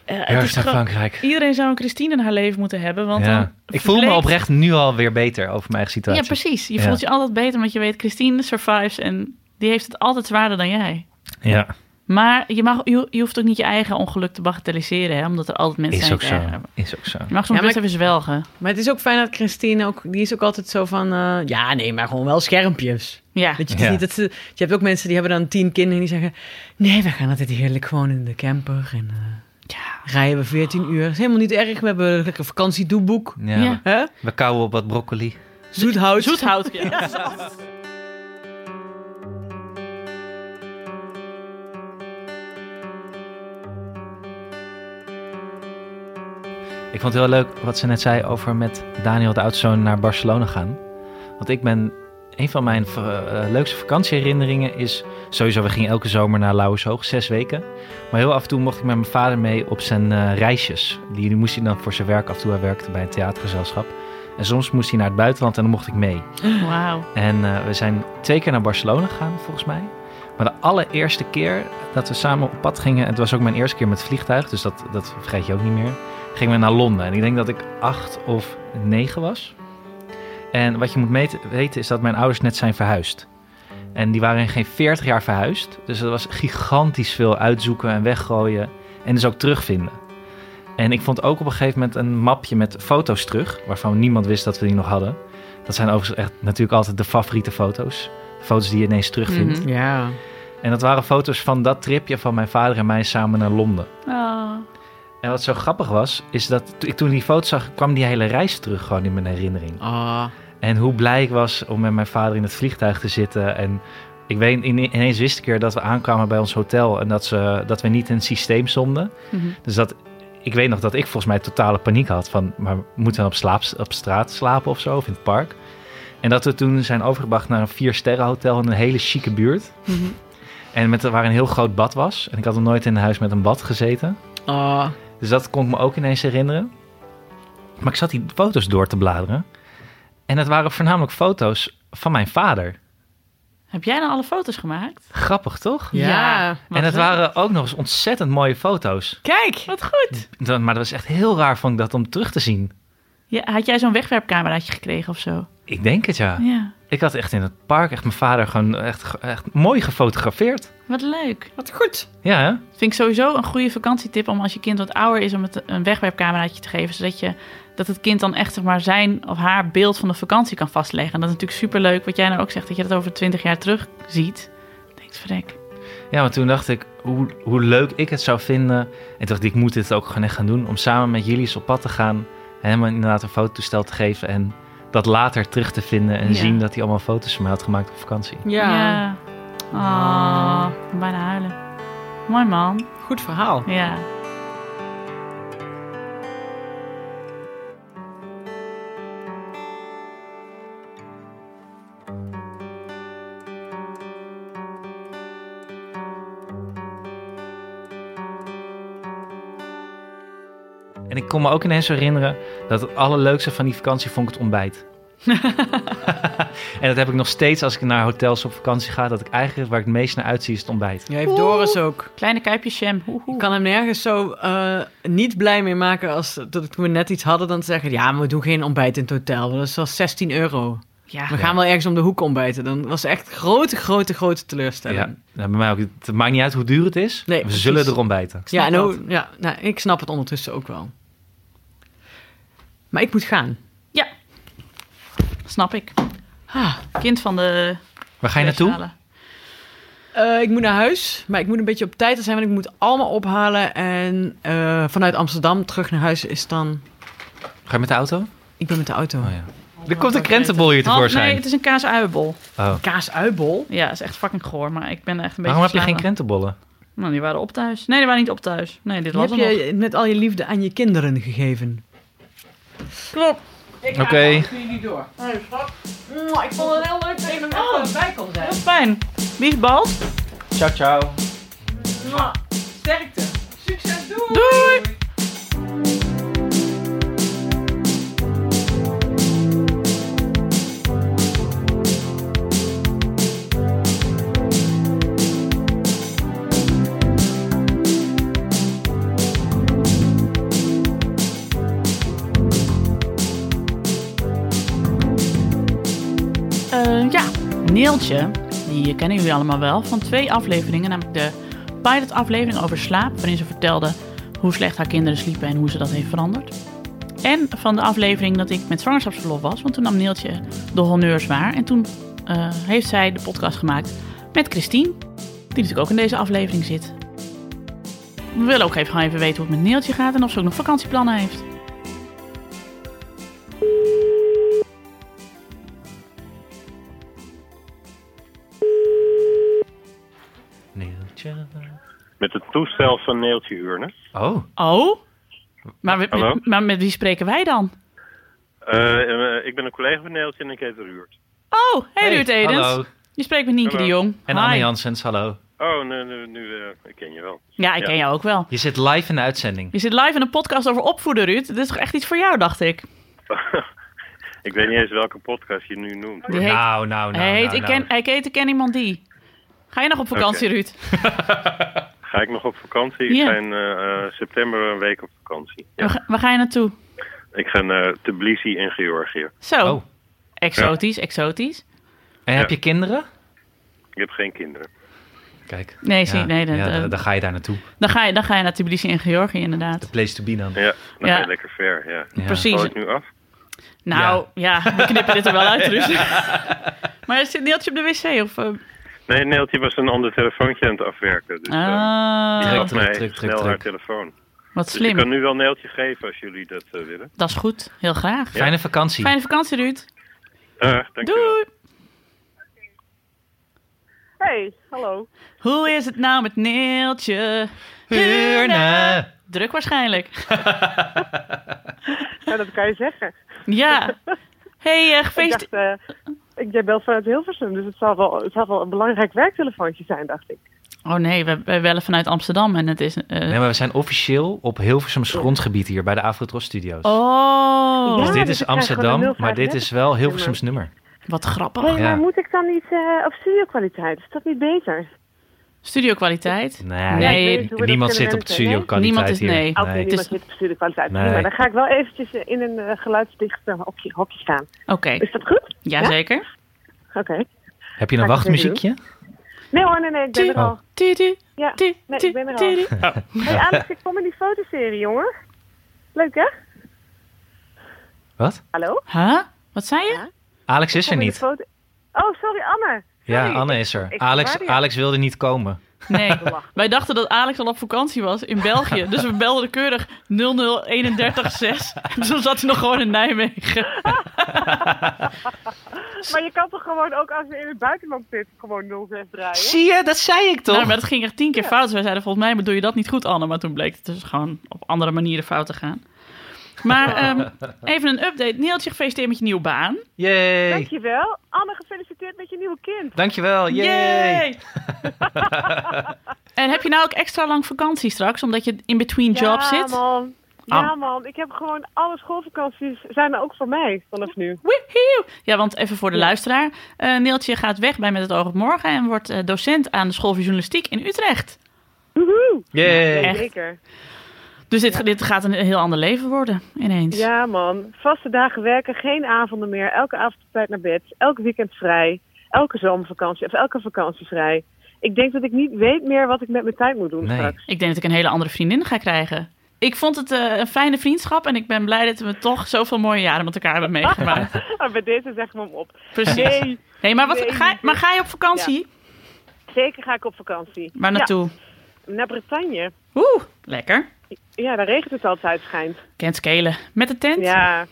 ergens is naar Frankrijk. Iedereen zou een Christine in haar leven moeten hebben. Want Ja. dan Ik voel me oprecht nu al weer beter over mijn eigen situatie. Ja, precies. Je Ja. voelt je altijd beter omdat je weet, Christine survives en die heeft het altijd zwaarder dan jij. Ja, Maar je, mag, je, je hoeft ook niet je eigen ongeluk te bagatelliseren, hè, omdat er altijd mensen is zijn ook die zo. het erger hebben. Is ook zo. Je mag soms Ja, best even zwelgen. Maar het is ook fijn dat Christine ook... Die is ook altijd zo van... eh, ja, nee, maar gewoon wel schermpjes. Ja. Weet je, Ja. niet dat ze, je hebt ook mensen die hebben dan tien kinderen en die zeggen... Nee, we gaan altijd heerlijk gewoon in de camper en eh, rijden we 14 uur. Dat is helemaal niet erg. We hebben een lekker vakantiedoeboek. Ja, Ja. We kauwen op wat broccoli. Zoethout. Zoethout, ja. Ik vond het heel leuk wat ze net zei over met Daniel, de oudzoon, naar Barcelona gaan. Want ik ben... Een van mijn eh, leukste vakantieherinneringen is Sowieso, we gingen elke zomer naar Lauwershoog, zes weken. Maar heel af en toe mocht ik met mijn vader mee op zijn eh, reisjes. Die, die moest hij dan voor zijn werk af en toe. Hij werkte bij een theatergezelschap. En soms moest hij naar het buitenland en dan mocht ik mee. Wauw. En eh, we zijn twee keer naar Barcelona gegaan, volgens mij. Maar de allereerste keer dat we samen op pad gingen... en het was ook mijn eerste keer met het vliegtuig... dus dat, dat vergeet je ook niet meer... gingen we naar Londen. En ik denk dat ik acht of negen was. En wat je moet weten is dat mijn ouders net zijn verhuisd. En die waren in geen 40 jaar verhuisd. Dus er was gigantisch veel uitzoeken en weggooien. En dus ook terugvinden. En ik vond ook op een gegeven moment een mapje met foto's terug... waarvan niemand wist dat we die nog hadden. Dat zijn overigens echt natuurlijk altijd de favoriete foto's. Foto's die je ineens terugvindt. Mhm. Ja. En dat waren foto's van dat tripje van mijn vader en mij samen naar Londen. Oh. En wat zo grappig was, is dat toen ik toen die foto zag, kwam die hele reis terug gewoon in mijn herinnering. Ah. En hoe blij ik was om met mijn vader in het vliegtuig te zitten. En ik weet, ine- ineens wist ik er dat we aankwamen bij ons hotel en dat, ze, dat we niet in het systeem stonden. Mhm. Dus dat, ik weet nog dat ik volgens mij totale paniek had van, maar moeten we op, slaap, op straat slapen of zo, of in het park? En dat we toen zijn overgebracht naar een vier sterren hotel in een hele chique buurt. Mhm. En met, waar een heel groot bad was. En ik had nog nooit in een huis met een bad gezeten. Ah. Dus dat kon ik me ook ineens herinneren. Maar ik zat die foto's door te bladeren. En het waren voornamelijk foto's van mijn vader. Heb jij nou alle foto's gemaakt? Grappig, toch? Ja. en het waren ook nog eens ontzettend mooie foto's. Kijk. Wat goed. Dat- Maar dat was echt heel raar, vond ik dat, om terug te zien. Ja, had jij zo'n wegwerpcameraatje gekregen of zo? Ik denk het, ja. Ja. Ik had echt in het park echt mijn vader gewoon echt, echt mooi gefotografeerd. Wat leuk. Wat goed. Ja, hè? Vind ik sowieso een goede vakantietip om als je kind wat ouder is om het een wegwerpcameraatje te geven, zodat je dat het kind dan echt zeg maar zijn of haar beeld van de vakantie kan vastleggen. En dat is natuurlijk superleuk wat jij nou ook zegt dat je dat over twintig jaar terug ziet. Denk verrek. Ja, maar toen dacht ik hoe, hoe leuk ik het zou vinden. En toen dacht ik, ik moet dit ook gewoon echt gaan doen. Om samen met jullie eens op pad te gaan. En hem inderdaad een fototoestel te geven. En dat later terug te vinden. En Ja. zien dat hij allemaal foto's van mij had gemaakt op vakantie. Ja. Ah, bijna huilen. Mooi man. Goed verhaal. Ja. En ik kon me ook ineens herinneren dat het allerleukste van die vakantie vond ik het ontbijt. en dat heb ik nog steeds als ik naar hotels op vakantie ga. Dat ik eigenlijk waar ik het meest naar uitzie is het ontbijt. Ja, heeft Doris ook. Kleine kuipjes jam. Ik kan hem nergens zo eh, niet blij mee maken als dat toen we net iets hadden. Dan te zeggen, ja, maar we doen geen ontbijt in het hotel. want Dat is wel 16 euro. Ja. We gaan wel ergens om de hoek ontbijten. Dan was echt grote, grote, grote teleurstelling. Ja, nou, bij mij ook. Het maakt niet uit hoe duur het is. Nee, we precies. zullen er ontbijten. Ja, nou, ja nou, ik snap het ondertussen ook wel. Maar ik moet gaan. Ja. Snap ik. Ah, Kind van de... Waar ga je naartoe? eh, ik moet naar huis, maar ik moet een beetje op tijd zijn, want ik moet allemaal ophalen. En eh, vanuit Amsterdam terug naar huis is dan... Ga je met de auto? Ik ben met de auto. Oh ja. Er komt een krentenbol hier Oh, tevoorschijn. nee, het is een kaasuienbol. Oh. Kaasuitbol. Ja, het is echt fucking goor, maar ik ben echt een beetje Waarom heb je geen krentenbollen? Nou, die waren op thuis. Nee, die waren niet op thuis. Nee, dit Die was heb nog. je met al je liefde aan je kinderen gegeven. Klopt. Oké. jullie door. ik vond het heel leuk dat je er Oh. bij kon zijn. Heel fijn. Wie is? Ciao, ciao. Sterkte. Succes, doei! Doei! Neeltje, die kennen jullie allemaal wel van twee afleveringen, namelijk de pilot-aflevering over slaap, waarin ze vertelde hoe slecht haar kinderen sliepen en hoe ze dat heeft veranderd. En van de aflevering dat ik met zwangerschapsverlof was, want toen nam Neeltje de honneurs waar. En toen eh, heeft zij de podcast gemaakt met Christine, die natuurlijk ook in deze aflevering zit. We willen ook even, gewoon even weten hoe het met Neeltje gaat en of ze ook nog vakantieplannen heeft. Met het toestel van Neeltje Huurne. Oh, Oh? Maar, met- Hallo? met, maar met wie spreken wij dan? Eh, eh, ik ben een collega van Neeltje en ik heet Ruurt. Oh, hey, Ruud Edens. Hallo. Je spreekt met Nienke de Jong. En Hi. Anne Janssens, hallo. Oh, nu, nu, nu eh, ik ken je wel. Ja, ik ken jou ook wel. Je zit live in de uitzending. Je zit live in een podcast over opvoeden, Ruud. Dit is toch echt iets voor jou, dacht ik. Ik weet niet eens welke podcast je nu noemt. Die heet- nou, nou, nou. hij, heet, nou, ik nou. ken, hij heet Ik ken iemand die. Ga je nog op vakantie. Ruud? Ga ik nog op vakantie? Ik Ja. ga in eh, eh, september een week op vakantie. Waar, ga- waar ga je naartoe? Ik ga naar Tbilisi in Georgië. Zo. Oh. Exotisch, exotisch. En heb Ja. je kinderen? Ik heb geen kinderen. Kijk. Nee, zie, Ja, nee, dat- ja, eh, dan, dan ga je daar naartoe. Dan ga je, dan ga je naar Tbilisi in Georgië, inderdaad. Place to be dan. Ja, dan Ja. ga je lekker ver. Ja. Ja. Precies. Ik nu af? Nou, ja, we knippen dit er wel uit, Ruud. maar zit Neeltje op de wc? Of? Nee, Neeltje was een ander telefoontje aan het afwerken. Dus, eh, Ah, die gaf Druk, mij druk, druk, snel druk. haar telefoon. wat Dus ik slim. kan nu wel Neeltje geven als jullie dat eh, willen. Dat is goed, heel graag. Fijne vakantie. Fijne vakantie, Ruud. Dankjewel. Doei! Hey, hallo. Hoe is het nou met Neeltje? Hurne. Druk waarschijnlijk. Ja, dat kan je zeggen. Ja. Hey, Ik gefeest... ik, jij belt vanuit Hilversum, dus het zal, wel, het zal wel een belangrijk werktelefoontje zijn, dacht ik. Oh nee, we, we bellen vanuit Amsterdam en het is... eh, Nee, maar we zijn officieel op Hilversums grondgebied hier bij de Afrotros Studios. Oh, dus Ja, dit dus is Amsterdam, maar dit is wel Hilversums nummer. wat grappig. Hey, Ja. maar moet ik dan niet eh, op studiokwaliteit? Is dat niet beter? Studiokwaliteit. Nee, Nee, niemand zit op nee? studio kwaliteit Niemand is- hier. nee. Oké, niemand is- zit op studiokwaliteit. Nee. Prima, dan ga ik wel eventjes eh, in een eh, geluidsdicht hokje, hokje staan. Oké, Is dat goed? jazeker. Oké. Heb je een wachtmuziekje? Nee hoor, nee, nee, ik ben er al. Ja, nee, ik ben er al. tu. Hey Alex, ik kom in die fotoserie, jongen. Leuk, hè? Wat? Hallo? Huh? Wat zei je? Alex is er de niet. foto- Oh, sorry, Anne. Ja, Sorry, Anne is er. ik Alex. Alex wilde niet komen. Nee, wij dachten dat Alex al op vakantie was in België. Dus we belden keurig 00136. Dus dan zat hij nog gewoon in Nijmegen. Maar je kan toch gewoon ook als je in het buitenland zit, gewoon 06 draaien? Zie je, dat zei ik toch? Nou, maar dat ging echt tien keer fout. Dus wij zeiden volgens mij doe je dat niet goed, Anne. Maar toen bleek het dus gewoon op andere manieren fout te gaan. Maar ehm, even een update. Neeltje, gefeliciteerd met je nieuwe baan. Yay! Dankjewel. Anne, gefeliciteerd met je nieuwe kind. Dankjewel, yay! Yay! en heb je nou ook extra lang vakantie straks, omdat je in between jobs ja, zit? man. Ja, Ah. man. Ik heb gewoon alle schoolvakanties zijn er ook voor mij vanaf nu. Woehoe! Ja, want even voor de luisteraar. eh Neeltje gaat weg bij Met het oog op morgen en wordt eh, docent aan de school voor journalistiek in Utrecht. Woehoe. Yay! Echt. Zeker. Dus dit, dit gaat een heel ander leven worden ineens. Ja, man. Vaste dagen werken, geen avonden meer. Elke avond op tijd naar bed. Elk weekend vrij. Elke zomervakantie of elke vakantie vrij. Ik denk dat ik niet weet meer wat ik met mijn tijd moet doen Nee. straks. Ik denk dat ik een hele andere vriendin ga krijgen. Ik vond het eh, een fijne vriendschap en ik ben blij dat we toch zoveel mooie jaren met elkaar hebben meegemaakt. Bij deze zeggen we hem op. Precies. Nee, Nee, maar, wat, Nee, ga, maar ga je op vakantie? zeker ga ik op vakantie. Waar naartoe? Ja, naar Bretagne. Oeh, lekker. Ja, daar regent het altijd, schijnt. Kent skelen. Met de tent? Ja.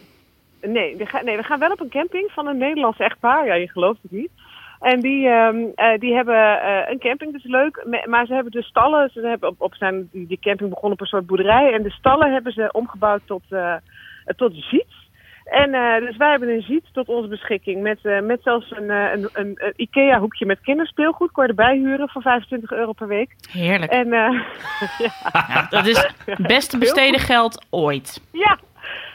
Nee we, gaan, nee, we gaan wel op een camping van een Nederlands echtpaar. Ja, je gelooft het niet. En die, ehm, eh, die hebben eh, een camping, dat is leuk. Maar ze hebben de stallen, ze hebben op, op zijn, die, die camping begonnen op een soort boerderij. En de stallen hebben ze omgebouwd tot, eh tot ziets. En eh, dus wij hebben een ziet tot onze beschikking. Met, eh, met zelfs een, eh, een, een, een IKEA-hoekje met kinderspeelgoed. Kon je erbij huren voor 25 euro per week. Heerlijk. En Ja, dat is het beste besteden geld ooit. Ja,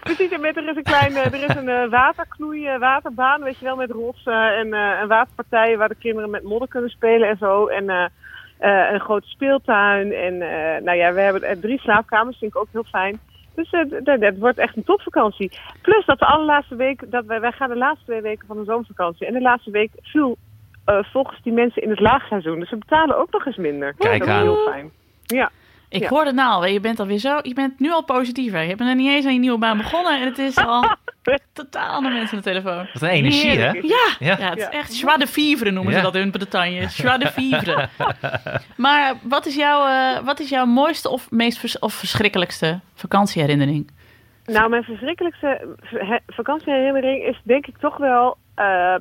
zien er met, er is een klein, er is een waterknoei, waterbaan, weet je wel, met rotsen en, en waterpartijen waar de kinderen met modder kunnen spelen en zo. En een grote speeltuin en nou ja, we hebben drie slaapkamers, vind ik ook heel fijn. Dus eh, het wordt echt een topvakantie. Plus dat de allerlaatste week, dat wij, wij gaan de laatste twee weken van de zomervakantie. En de laatste week viel eh, volgens die mensen in het laagseizoen. Dus ze betalen ook nog eens minder. Kijk dat is aan. heel fijn. Ja. Ik Ja. hoor het nou. Je bent alweer zo. Je bent nu al positiever. Je bent er niet eens aan je nieuwe baan begonnen. En het is al totaal andere mensen aan de telefoon. Wat een energie, hè? Heerlijk. Ja, Ja. ja. het is echt joie de vivre noemen Ja. ze dat in Bretagne. Joie de vivre. maar wat is, jouw, eh, wat is jouw mooiste of meest vers- of verschrikkelijkste vakantieherinnering? Nou, mijn verschrikkelijkste he- vakantieherinnering is denk ik toch wel eh, eh,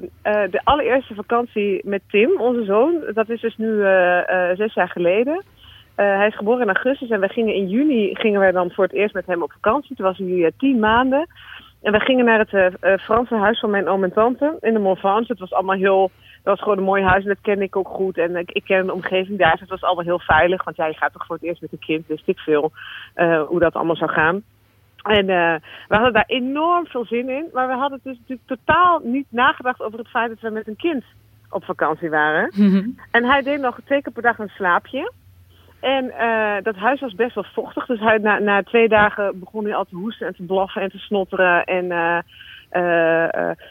de allereerste vakantie met Tim, onze zoon. Dat is dus nu eh, eh, zes jaar geleden. Eh, hij is geboren in augustus en we gingen in juni gingen wij dan voor het eerst met hem op vakantie. Toen was hij eh, tien maanden. En we gingen naar het eh, Franse huis van mijn oom en tante in de Montvange. Het was allemaal heel Dat was gewoon een mooi huis en dat kende ik ook goed. En ik, ik ken de omgeving daar, dus het was allemaal heel veilig. Want ja, je gaat toch voor het eerst met een kind, wist ik veel hoe dat allemaal zou gaan. En eh, we hadden daar enorm veel zin in. Maar we hadden dus natuurlijk totaal niet nagedacht over het feit dat we met een kind op vakantie waren. En hij deed nog twee keer per dag een slaapje. En eh, dat huis was best wel vochtig. Dus hij, na, na twee dagen begon hij al te hoesten en te blaffen en te snotteren. En, eh,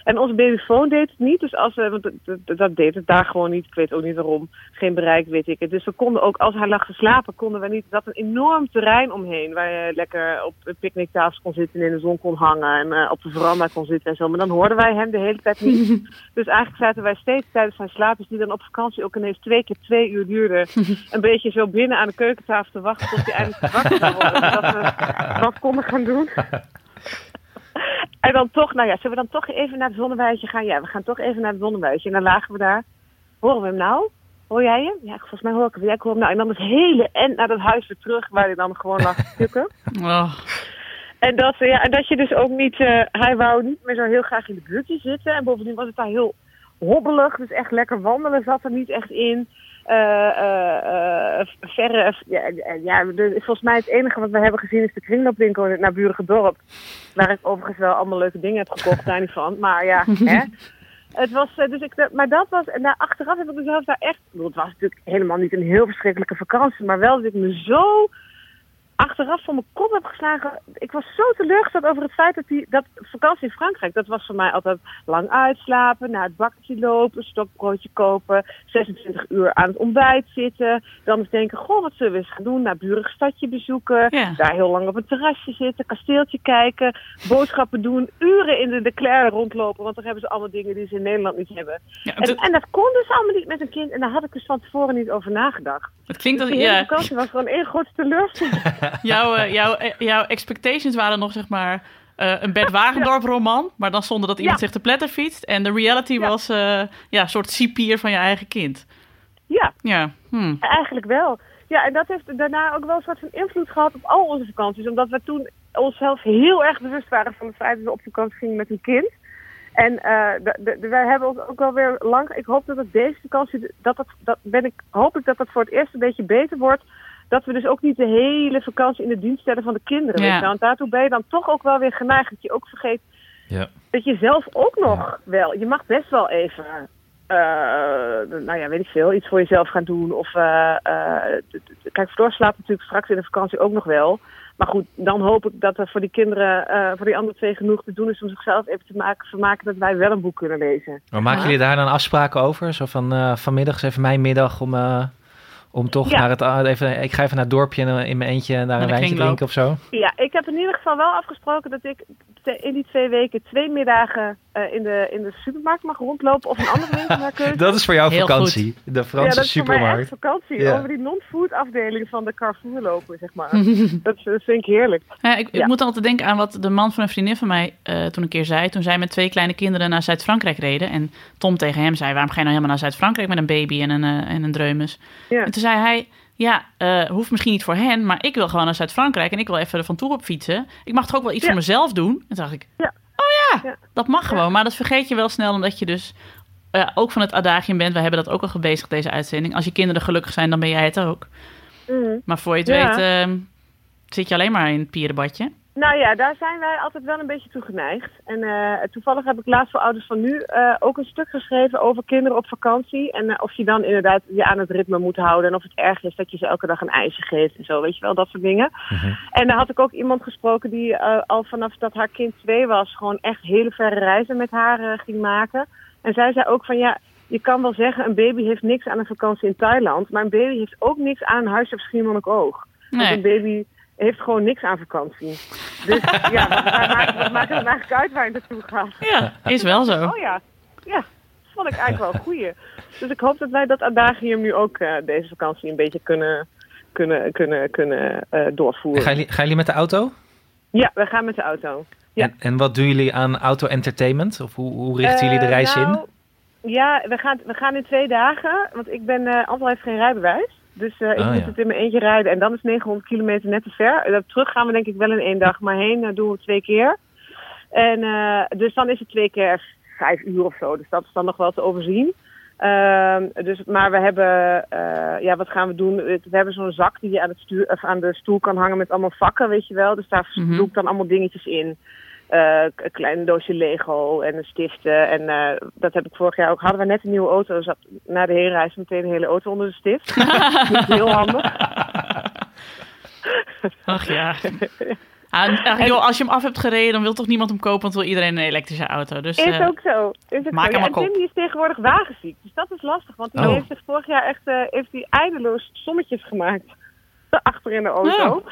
en onze babyfoon deed het niet. Dus als we, want dat, dat- dat deed het daar gewoon niet. Ik weet ook niet waarom. Geen bereik, weet ik het. Dus we konden ook, als hij lag te slapen, konden we niet. Dat een enorm terrein omheen. Waar je lekker op een picknicktafel kon zitten en in de zon kon hangen. En eh, op de veranda kon zitten en zo. Maar dan hoorden wij hem de hele tijd niet. dus eigenlijk zaten wij steeds tijdens zijn slaap. Dus die dan op vakantie ook ineens twee keer twee uur duurde. een beetje zo binnen aan de keukentafel te wachten tot hij eindelijk wakker zou worden. Zodat we wat konden gaan doen. En dan toch, nou ja, zullen we dan toch even naar het zonnewijtje gaan? Ja, we gaan toch even naar het zonnewijtje. En dan lagen we daar. Horen we hem nou? Hoor jij hem? Ja, volgens mij hoor ik hem. Ja, ik hoor hem nou. En dan het hele end naar dat huis weer terug, waar hij dan gewoon lag te tukken. Oh. En dat, eh, ja, en dat je dus ook niet... eh, hij wou niet meer zo heel graag in de buurtje zitten. En bovendien was het daar heel hobbelig. Dus echt lekker wandelen zat er niet echt in. Eh, eh, eh, verre... Ja, ja, de- volgens mij het enige wat we hebben gezien is de kringloopwinkel in het naburige dorp. Waar ik overigens wel allemaal leuke dingen heb gekocht, daar niet van. Maar ja, hè. Het was, dus ik, maar dat was, en daar achteraf heb ik mezelf daar echt, het was natuurlijk helemaal niet een heel verschrikkelijke vakantie, maar wel dat ik me zo achteraf van mijn kop heb geslagen. Ik was zo teleurgesteld over het feit dat die dat vakantie in Frankrijk, dat was voor mij altijd lang uitslapen, naar het bakkertje lopen, stokbroodje kopen, 26 uur aan het ontbijt zitten, dan eens denken, goh, wat zullen we eens gaan doen? Naar burig stadje bezoeken, Ja. daar heel lang op een terrasje zitten, kasteeltje kijken, boodschappen doen, uren in de Leclerc rondlopen, want daar hebben ze allemaal dingen die ze in Nederland niet hebben. Ja, en, en dat kon dus allemaal niet met een kind en daar had ik dus van tevoren niet over nagedacht. Het klinkt Dus dat die hele ja, vakantie was gewoon één grote teleurstelling. jouw, eh, jouw, eh, jouw expectations waren nog zeg maar eh, een Bert Wagendorp roman, maar dan zonder dat iemand Ja. zich te pletter fietst. En de reality was ja, een soort cipier van je eigen kind. Ja, Ja, hm. eigenlijk wel. Ja, en dat heeft daarna ook wel een soort van invloed gehad op al onze vakanties. Omdat we toen onszelf heel erg bewust waren van het feit dat we op vakantie gingen met een kind. En de, de, de- wij hebben ons ook wel weer lang. Ik hoop dat het deze vakantie. Dat, dat, dat ben ik. Hoop ik dat dat voor het eerst een beetje beter wordt. Dat we dus ook niet de hele vakantie in de dienst stellen van de kinderen. Ja. Weet je wel. Want daartoe ben je dan toch ook wel weer geneigd. Dat je ook vergeet Ja. dat je zelf ook nog wel. Je mag best wel even. eh, nou ja, weet ik veel. Iets voor jezelf gaan doen. Of. eh, eh, kijk, Floor slaapt natuurlijk straks in de vakantie ook nog wel. Maar goed, dan hoop ik dat er voor die kinderen, eh, voor die andere twee genoeg te doen is om zichzelf even te maken, vermaken dat wij wel een boek kunnen lezen. Maar maken Ja. jullie daar dan afspraken over? Zo van eh, vanmiddag is even mijn middag om, eh, om toch Ja. naar het... ah, even, ik ga even naar het dorpje in mijn eentje daar Naar een wijntje drinken of zo. Ja, ik heb in ieder geval wel afgesproken dat ik in die twee weken twee middagen eh, in, de, in de supermarkt mag rondlopen of een andere winkel naar keuze. Dat is voor jou Heel vakantie. De ja, Franse dat is voor mij echt supermarkt. vakantie. Ja. Over die non-food afdeling van de Carrefour lopen, zeg maar. dat, dat vind ik heerlijk. Ja, ik, ik Ja. moet altijd denken aan wat de man van een vriendin van mij eh, toen een keer zei. Toen zij met twee kleine kinderen naar Zuid-Frankrijk reden. En Tom tegen hem zei, waarom ga je nou helemaal naar Zuid-Frankrijk met een baby en een, eh, en een dreumes? Ja. En toen zei hij, ja, eh, hoeft misschien niet voor hen, maar ik wil gewoon naar Zuid-Frankrijk en ik wil even van toe op fietsen. Ik mag toch ook wel iets Ja. voor mezelf doen? En toen dacht ik, Ja. oh ja, Ja. dat mag gewoon. Maar dat vergeet je wel snel, omdat je dus eh, ook van het adagium bent. We hebben dat ook al gebezigd, deze uitzending. Als je kinderen gelukkig zijn, dan ben jij het ook. Mhm. Maar voor je het weet, eh, zit je alleen maar in het pierenbadje. Nou ja, daar zijn wij altijd wel een beetje toe geneigd. En eh, toevallig heb ik laatst voor Ouders van Nu eh, ook een stuk geschreven over kinderen op vakantie. En eh, of je dan inderdaad je aan het ritme moet houden. En of het erg is dat je ze elke dag een ijsje geeft en zo. Weet je wel, dat soort dingen. En daar had ik ook iemand gesproken die eh, al vanaf dat haar kind twee was... gewoon echt hele verre reizen met haar eh, ging maken. En zij zei ook van ja... Je kan wel zeggen, een baby heeft niks aan een vakantie in Thailand. Maar een baby heeft ook niks aan een huisje op Schiermonnikoog. Want Nee. een baby heeft gewoon niks aan vakantie. Dus ja, wat, maakt, wat maakt het eigenlijk uit waar je naartoe gaat? Ja, is wel zo. Oh ja, ja, dat vond ik eigenlijk wel een goeie. Dus ik hoop dat wij dat adagium nu ook eh, deze vakantie een beetje kunnen, kunnen, kunnen, kunnen eh, doorvoeren. Gaan jullie, gaan jullie met de auto? Ja, we gaan met de auto. Ja. En, en wat doen jullie aan auto-entertainment? Of hoe, hoe richten jullie de Eh, reis in? nou, Ja, we gaan, we gaan in twee dagen. Want ik ben, eh Antal heeft geen rijbewijs. Dus eh, ik Oh, moet ja. het in mijn eentje rijden. En dan is 900 kilometer net te ver. Eh, terug gaan we denk ik wel in één dag. Maar heen eh, doen we twee keer. En eh, dus dan is het twee keer vijf uur of zo. Dus dat is dan nog wel te overzien. Ehm, dus, maar we hebben, eh, ja, wat gaan we doen? We hebben zo'n zak die je aan, het stuur, of aan de stoel kan hangen met allemaal vakken, weet je wel. Dus daar Mhm. doe ik dan allemaal dingetjes in. Eh, een klein doosje Lego en een stiften. En eh, dat heb ik vorig jaar ook. Hadden we net een nieuwe auto. Zat na de heenreis meteen een hele auto onder de stift. Niet heel handig. Ach ja. Ah, ach, joh, als je hem af hebt gereden, dan wil toch niemand hem kopen, want wil iedereen een elektrische auto. Dus, Is eh, ook zo. Is ook maak zo. hem Ja, en Tim die is tegenwoordig wagenziek. Dus dat is lastig. Want hij Oh. heeft zich vorig jaar echt heeft hij eindeloos sommetjes gemaakt. Achter in de auto.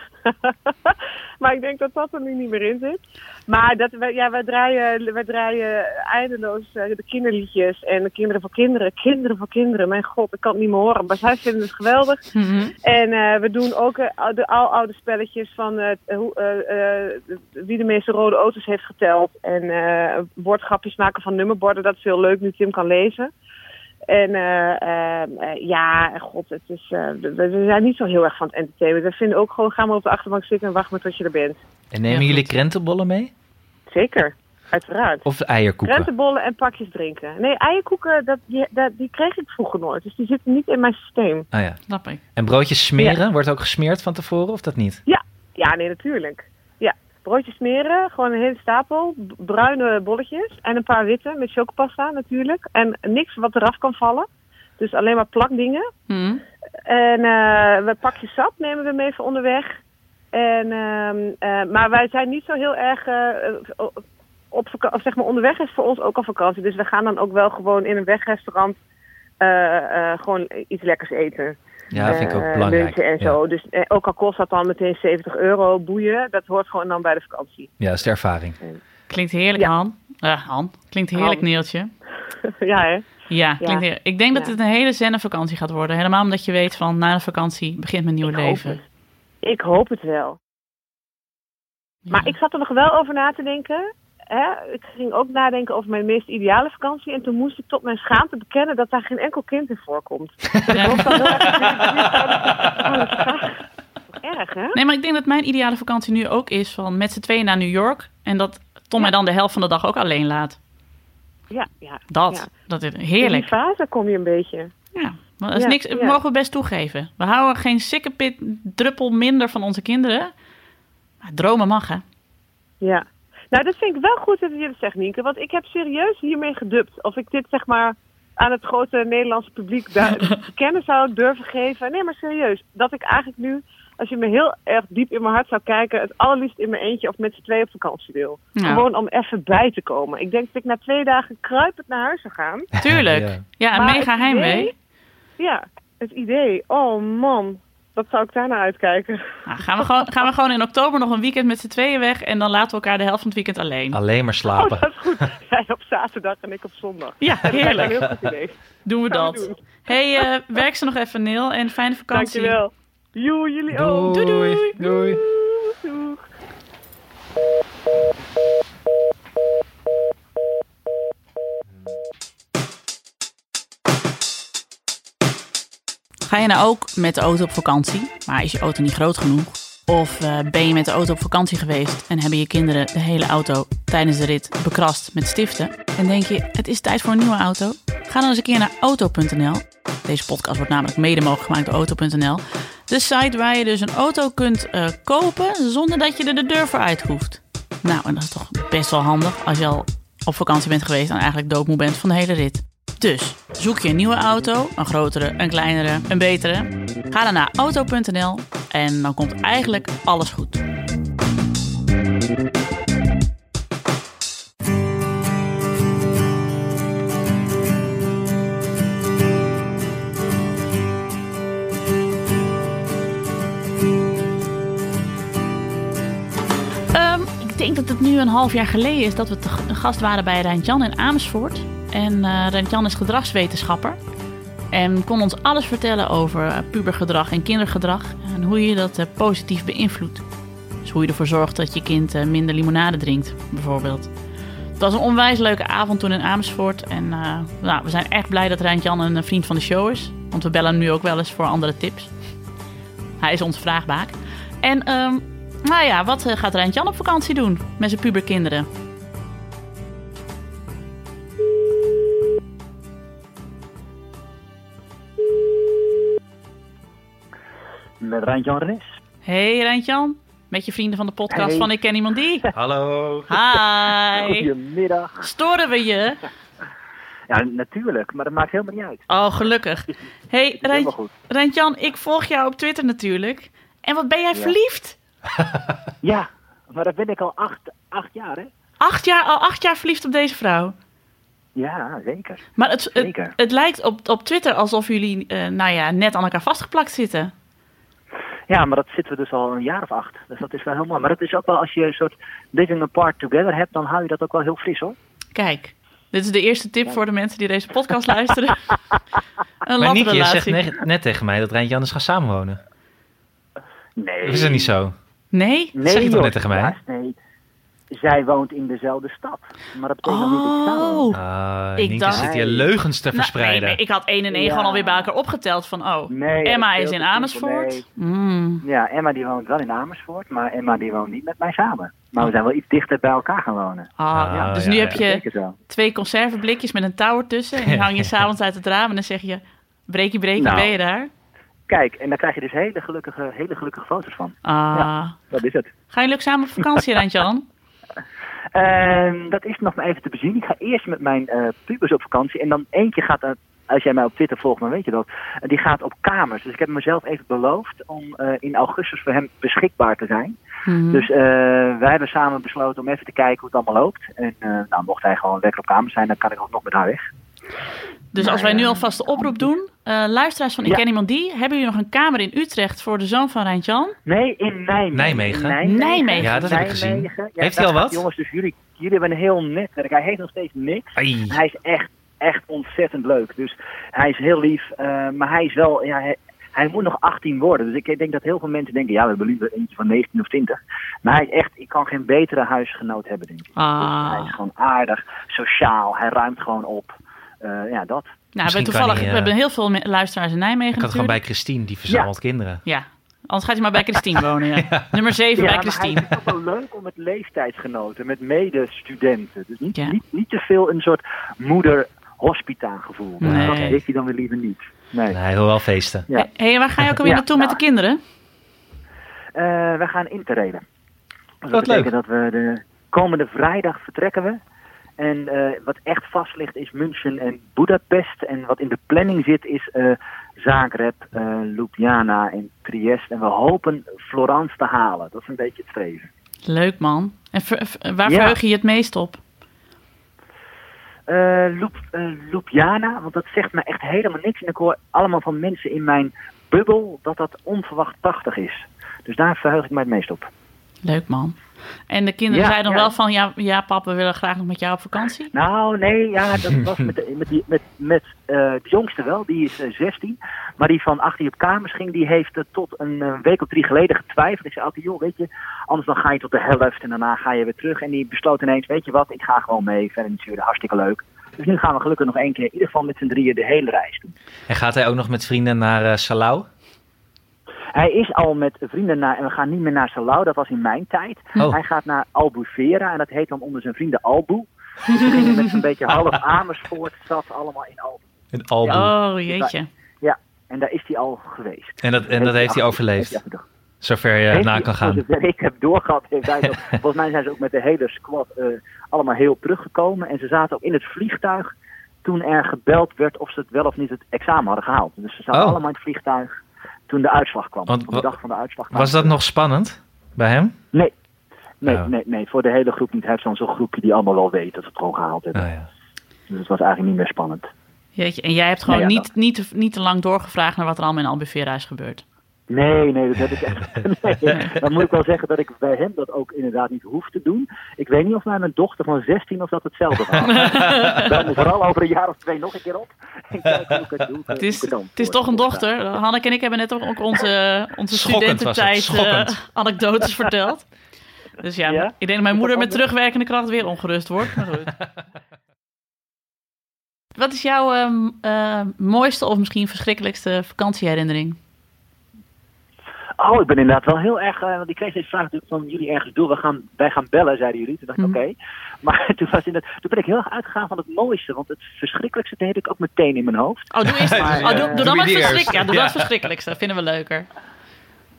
maar ik denk dat dat er nu niet meer in zit. Maar dat, wij, ja, wij, draaien, wij draaien eindeloos eh, de kinderliedjes en de kinderen voor kinderen. Kinderen voor kinderen. Mijn god, ik kan het niet meer horen. Maar zij vinden het geweldig. mhm. En eh, we doen ook eh, de aloude spelletjes van wie de meeste rode auto's heeft geteld. En woordgrapjes maken van nummerborden. Dat is heel leuk nu Tim kan lezen. En eh, eh, eh, ja, god, het is, eh, we, we zijn niet zo heel erg van het entertainment. We vinden ook gewoon, ga maar op de achterbank zitten en wacht maar tot je er bent. En nemen jullie krentenbollen mee? Zeker, uiteraard. Of eierkoeken? Krentenbollen en pakjes drinken. Nee, eierkoeken, dat, die, dat, die kreeg ik vroeger nooit. Dus die zitten niet in mijn systeem. Ah ja. Snap ik. En broodjes smeren? Wordt ook gesmeerd van tevoren of dat niet? Ja, ja, nee, natuurlijk. Broodjes smeren, gewoon een hele stapel, bruine bolletjes en een paar witte met chocopasta natuurlijk. En niks wat eraf kan vallen. Dus alleen maar plakdingen. Mhm. En eh we pakjes sap nemen we mee voor onderweg. En, ehm, eh, maar wij zijn niet zo heel erg eh, op vaka- of zeg maar onderweg is voor ons ook al vakantie. Dus we gaan dan ook wel gewoon in een wegrestaurant gewoon iets lekkers eten. Ja, dat vind ik ook Eh, belangrijk. lunchen en zo. Dus eh, ook al kost dat dan meteen 70 euro boeien, dat hoort gewoon dan bij de vakantie. Ja, dat is de ervaring. Klinkt heerlijk, Han. Eh, Han. Klinkt heerlijk, Han. Neeltje. ja, hè? Ja, klinkt heerlijk. Ik denk dat Ja. het een hele zenna vakantie gaat worden. Helemaal omdat je weet van na de vakantie begint mijn nieuwe Ik hoop leven. Ik hoop het wel. Maar ik zat er nog wel over na te denken. Hè? Ik ging ook nadenken over mijn meest ideale vakantie. En toen moest ik tot mijn schaamte bekennen dat daar geen enkel kind in voorkomt. Dat erg- Oh. Erg, hè? Nee, maar ik denk dat mijn ideale vakantie nu ook is van met z'n tweeën naar New York. En dat Tom mij dan de helft van de dag ook alleen laat. Ja, ja. Dat, ja. dat is In heerlijk. die fase kom je een beetje. Ja, maar dat is Ja, niks, ja. mogen we best toegeven. We houden geen sikkepit druppel minder van onze kinderen. Maar dromen mag, hè? Ja. Nou, dat vind ik wel goed dat je dat zegt, Nienke. Want ik heb serieus hiermee gedubt. Of ik dit zeg maar aan het grote Nederlandse publiek daar te kennen zou durven geven. Nee, maar serieus. Dat ik eigenlijk nu, als je me heel erg diep in mijn hart zou kijken... het allerliefst in mijn eentje of met z'n tweeën op vakantie wil. Ja. Gewoon om even bij te komen. Ik denk dat ik na twee dagen kruipend naar huis zou gaan. Tuurlijk. Ja. Ja, mega heimwee. Ja, het idee. Oh man, wat zou ik daar naar uitkijken? Nou, gaan, we gewoon, gaan we gewoon in oktober nog een weekend met z'n tweeën weg. En dan laten we elkaar de helft van het weekend alleen. Alleen maar Oh, slapen. dat is goed. Jij op zaterdag en ik op zondag. Ja, Dat heerlijk. Een heel goed idee. Doen we dat. doen. hey, eh, werk ze nog even, Neil. En fijne vakantie. Dankjewel. Joe, jullie ook. Doei, doei. Doei. Doeg. Ga je nou ook met de auto op vakantie, maar is je auto niet groot genoeg? Of eh, ben je met de auto op vakantie geweest en hebben je kinderen de hele auto tijdens de rit bekrast met stiften? En denk je, het is tijd voor een nieuwe auto? Ga dan eens een keer naar auto.nl. Deze podcast wordt namelijk mede mogelijk gemaakt door auto.nl. De site waar je dus een auto kunt eh, kopen zonder dat je er de deur voor uit hoeft. Nou, en dat is toch best wel handig als je al op vakantie bent geweest en eigenlijk doodmoe bent van de hele rit. Dus zoek je een nieuwe auto, een grotere, een kleinere, een betere. Ga dan naar auto.nl en dan komt eigenlijk alles goed. Ehm, ik denk dat het nu een half jaar geleden is dat we te gast waren bij Rijntjan in Amersfoort. En eh Rijntjan is gedragswetenschapper. En kon ons alles vertellen over eh, pubergedrag en kindergedrag. En hoe je dat eh, positief beïnvloedt. Dus hoe je ervoor zorgt dat je kind minder limonade drinkt, bijvoorbeeld. Het was een onwijs leuke avond toen in Amersfoort. En eh, nou, we zijn echt blij dat Rijntjan een vriend van de show is. Want we bellen hem nu ook wel eens voor andere tips. Hij is onze vraagbaak. En ehm, nou ja, wat gaat Rijntjan op vakantie doen met zijn puberkinderen? Rijntjan Renes. Hey Rijntjan, met je vrienden van de podcast Hey. van Ik Ken Iemand Die. Hallo. Hi. Goedemiddag. Storen we je? Ja, natuurlijk, maar dat maakt helemaal niet uit. Oh, gelukkig. Hey Helemaal Rijn- goed. Rijntjan, ik volg jou op Twitter natuurlijk. En wat ben jij Ja. verliefd? Ja, maar dat ben ik al acht, acht jaar, hè? Acht jaar, al acht jaar verliefd op deze vrouw. Ja, zeker. Maar het, het, Zeker. het lijkt op, op Twitter alsof jullie eh, nou ja, net aan elkaar vastgeplakt zitten. Ja, maar dat zitten we dus al een jaar of acht. Dus dat is wel heel mooi. Maar dat is ook wel, als je een soort living apart together hebt, dan hou je dat ook wel heel fris, hoor. Kijk, dit is de eerste tip voor de mensen die deze podcast luisteren. Een Maar Nieke, je zegt net tegen mij dat Rijntje anders gaat samenwonen. Nee. Of is dat niet zo? Nee? Nee, zeg je toch net tegen mij? ja, nee. Zij woont in dezelfde stad. Maar dat betekent nog niet dat ik woon. Ah, Ik Nienke dacht- zit hier leugens te Nou, nee, verspreiden. nee, ik had 1 en 1 Ja. gewoon alweer bij elkaar opgeteld van, oh, Nee, Emma is in Amersfoort. simpel, Mm. Ja, Emma die woont wel in Amersfoort, maar Emma die woont niet met mij samen. Maar we zijn wel iets dichter bij elkaar gaan wonen. Ah, Ah, dus ja, nu ja. heb je twee conserveblikjes met een touw ertussen. En die hang je s'avonds uit het raam en dan zeg je, breekie, breekie, Nou. ben je daar? Kijk, en daar krijg je dus hele gelukkige, hele gelukkige foto's van. Ah. Ja, dat is het. Ga je leuk samen op vakantie, Randjan? Ehm, dat is nog maar even te bezien. Ik ga eerst met mijn eh pubers op vakantie. En dan eentje gaat, eh, als jij mij op Twitter volgt, dan weet je dat. eh, die gaat op kamers. Dus ik heb mezelf even beloofd om in augustus voor hem beschikbaar te zijn. Mhm. Dus wij hebben samen besloten om even te kijken hoe het allemaal loopt. En nou, mocht hij gewoon lekker op kamers zijn, dan kan ik ook nog met haar weg. Dus als wij nu alvast de oproep doen, eh, luisteraars van Ik Ja. Ken Iemand Die, hebben jullie nog een kamer in Utrecht voor de zoon van Rijntjan? Nee, in Nijmegen. Nijmegen? Nijmegen. Ja, dat heb ik gezien. Ja, Heeft hij al wat? Jongens, dus jullie, jullie hebben een heel netwerk. Hij heeft nog steeds niks. Ai. Hij is echt, echt ontzettend leuk. Dus hij is heel lief. eh, maar hij is wel... Ja, hij, hij moet nog 18 worden. Dus ik denk dat heel veel mensen denken... Ja, we hebben liever eentje van 19 of 20. Maar hij is echt... Ik kan geen betere huisgenoot hebben, denk ik. Ah. Dus hij is gewoon aardig, sociaal. Hij ruimt gewoon op. Eh, ja, dat. Nou, we, toevallig, hij, we eh, hebben heel veel luisteraars in Nijmegen Ik had gewoon bij Christine, die verzamelt kinderen. Ja, anders gaat hij maar bij Christine wonen. Ja. Nummer 7 bij maar Christine. Het is ook wel leuk om met leeftijdsgenoten, met medestudenten. Dus niet, Ja. niet, niet te veel een soort moeder-hospita gevoel. Nee. Dat heeft hij dan weer liever niet. Nee. Nee, hij wil wel feesten. Ja. Hé, hey, waar ga je ook alweer Ja, naartoe met de kinderen? Eh, we gaan interrailen. Dus Wat dat betekent dat we de komende vrijdag vertrekken we. En eh, wat echt vast ligt is München en Budapest. En wat in de planning zit is eh, Zagreb, eh, Ljubljana en Trieste. En we hopen Florence te halen. Dat is een beetje het streven. Leuk man. En waar Ja. verheug je je het meest op? Ljubljana, want dat zegt me echt helemaal niks. En ik hoor allemaal van mensen in mijn bubbel dat dat onverwacht prachtig is. Dus daar verheug ik mij het meest op. Leuk man. En de kinderen Ja, zeiden dan ja. wel van, ja, ja pap, we willen graag nog met jou op vakantie. Nou, nee, ja, dat was met, met, die, met, met eh, de jongste wel, die is eh, 16. Maar die van 18 op kamers ging, die heeft eh, tot een eh, week of drie geleden getwijfeld. Ik zei altijd, joh, weet je, anders dan ga je tot de helft en daarna ga je weer terug. En die besloot ineens, weet je wat, ik ga gewoon mee. Verder natuurlijk hartstikke leuk. Dus nu gaan we gelukkig nog één keer, in ieder geval met z'n drieën, de hele reis doen. En gaat hij ook nog met vrienden naar eh, Salau? Hij is al met vrienden naar, en we gaan niet meer naar Salau, dat was in mijn tijd. Oh. Hij gaat naar Albufeira en dat heet dan onder zijn vrienden Albu. Dus we gingen met zo'n beetje half Amersfoort, zat allemaal in Albu. Een album. Oh, jeetje. Ja, en daar is hij al geweest. En dat, en dat heeft hij overleefd. Zover je Heeft na kan gaan. zover ik heb doorgehad, heeft hij volgens mij zijn ze ook met de hele squad eh, allemaal heel teruggekomen. En ze zaten ook in het vliegtuig toen er gebeld werd of ze het wel of niet het examen hadden gehaald. Dus ze zaten Oh. allemaal in het vliegtuig toen de uitslag kwam. Want Op de dag van de uitslag. Was dat nog spannend bij hem? Nee. Nee, Oh. nee, nee, voor de hele groep niet. Hij heeft zo'n zo'n groepje die allemaal wel weet dat ze het gewoon gehaald hebben. Oh, ja. Dus het was eigenlijk niet meer spannend. Jeetje. En jij hebt gewoon Nou ja, niet, niet, te- niet te lang doorgevraagd naar wat er allemaal in Albufeira is gebeurd. Nee, nee, dat heb ik echt. Nee, dan moet ik wel zeggen dat ik bij hem dat ook inderdaad niet hoef te doen. Ik weet niet of bij mijn dochter van 16 of dat hetzelfde was. Bel me vooral over een jaar of twee nog een keer op. En kijk hoe ik het doe. Het is, het is toch een dochter. Hanneke en ik hebben net ook onze, onze was het, studententijd eh, anekdotes verteld. Dus ja, Ja? ik denk dat mijn moeder met terugwerkende kracht weer ongerust wordt. Maar goed. Wat is jouw ehm, eh, mooiste of misschien verschrikkelijkste vakantieherinnering? Oh, ik ben inderdaad wel heel erg. eh, want ik kreeg deze vraag natuurlijk van jullie ergens door. We gaan, wij gaan bellen, zeiden jullie. Toen dacht ik, Mhm. oké. Maar toen, was inderdaad, toen ben ik heel erg uitgegaan van het mooiste. Want het verschrikkelijkste dat heb ik ook meteen in mijn hoofd. Oh, doe, eerst, Maar, oh, doe, eh, doe dan maar het verschrikkelijkste. Ja, doe Ja. dat verschrikkelijkste. Dat vinden we leuker.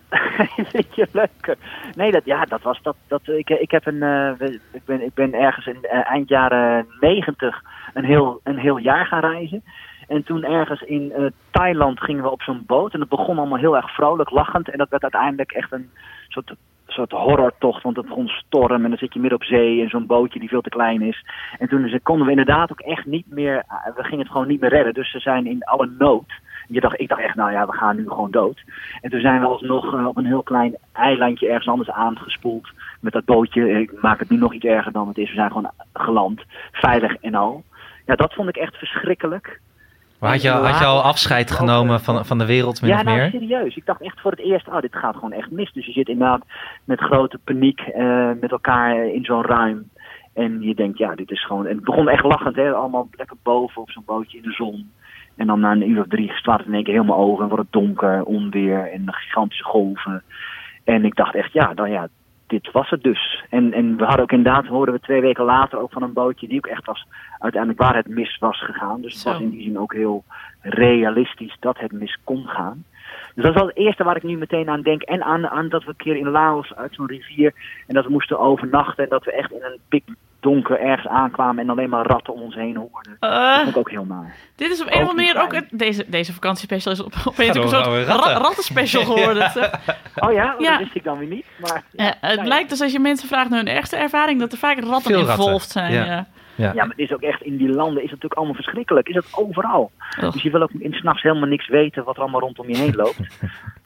Vind je leuker? Nee, dat, ja, dat was dat. dat ik, ik, heb een, eh, ik, ben, ik ben ergens in eind jaren negentig een heel, een heel jaar gaan reizen. En toen ergens in eh, Thailand gingen we op zo'n boot. En het begon allemaal heel erg vrolijk, lachend. En dat werd uiteindelijk echt een soort, soort horrortocht. Want het begon storm en dan zit je midden op zee in zo'n bootje die veel te klein is. En toen konden we inderdaad ook echt niet meer... eh, We gingen het gewoon niet meer redden. Dus ze zijn in alle nood. Je dacht, ik dacht echt, nou ja, we gaan nu gewoon dood. En toen zijn we alsnog eh, op een heel klein eilandje ergens anders aangespoeld. Met dat bootje. Ik maak het nu nog iets erger dan het is. We zijn gewoon geland. Veilig en al. Ja, dat vond ik echt verschrikkelijk. Maar had je, had je al afscheid genomen van, van de wereld, min ja, of nou meer? serieus. Ik dacht echt voor het eerst, oh, dit gaat gewoon echt mis. Dus je zit inderdaad met grote paniek eh, met elkaar in zo'n ruim. En je denkt, ja, dit is gewoon... En het begon echt lachend, hè. Allemaal lekker boven op zo'n bootje in de zon. En dan na een uur of drie slaat het in één keer helemaal over. En wordt het donker, onweer en gigantische golven. En ik dacht echt, ja, dan ja, dit was het dus. En, en we hadden ook inderdaad, hoorden we twee weken later ook van een bootje die ook echt was, uiteindelijk waar het mis was gegaan. Dus het Zo. was in die zin ook heel realistisch dat het mis kon gaan. Dus dat is wel het eerste waar ik nu meteen aan denk. En aan, aan dat we een keer in Laos uit zo'n rivier en dat we moesten overnachten. En dat we echt in een pikdonker ergens aankwamen en alleen maar ratten om ons heen hoorden. Eh. dat vond ik ook heel naar. Dit is op een of andere manier ook... Deze, deze vakantiespecial is op, opeens ook een soort ra- ratten. rattenspecial geworden. Oh ja? Oh, Ja. Dat wist ik dan weer niet. Maar, Ja, het blijkt dus als je mensen vraagt naar hun ergste ervaring... dat er vaak ratten involved zijn. Ja. Ja. Ja. maar het is ook echt in die landen is het natuurlijk allemaal verschrikkelijk. Is het overal. Dus je wil ook in s'nachts helemaal niks weten wat er allemaal rondom je heen loopt.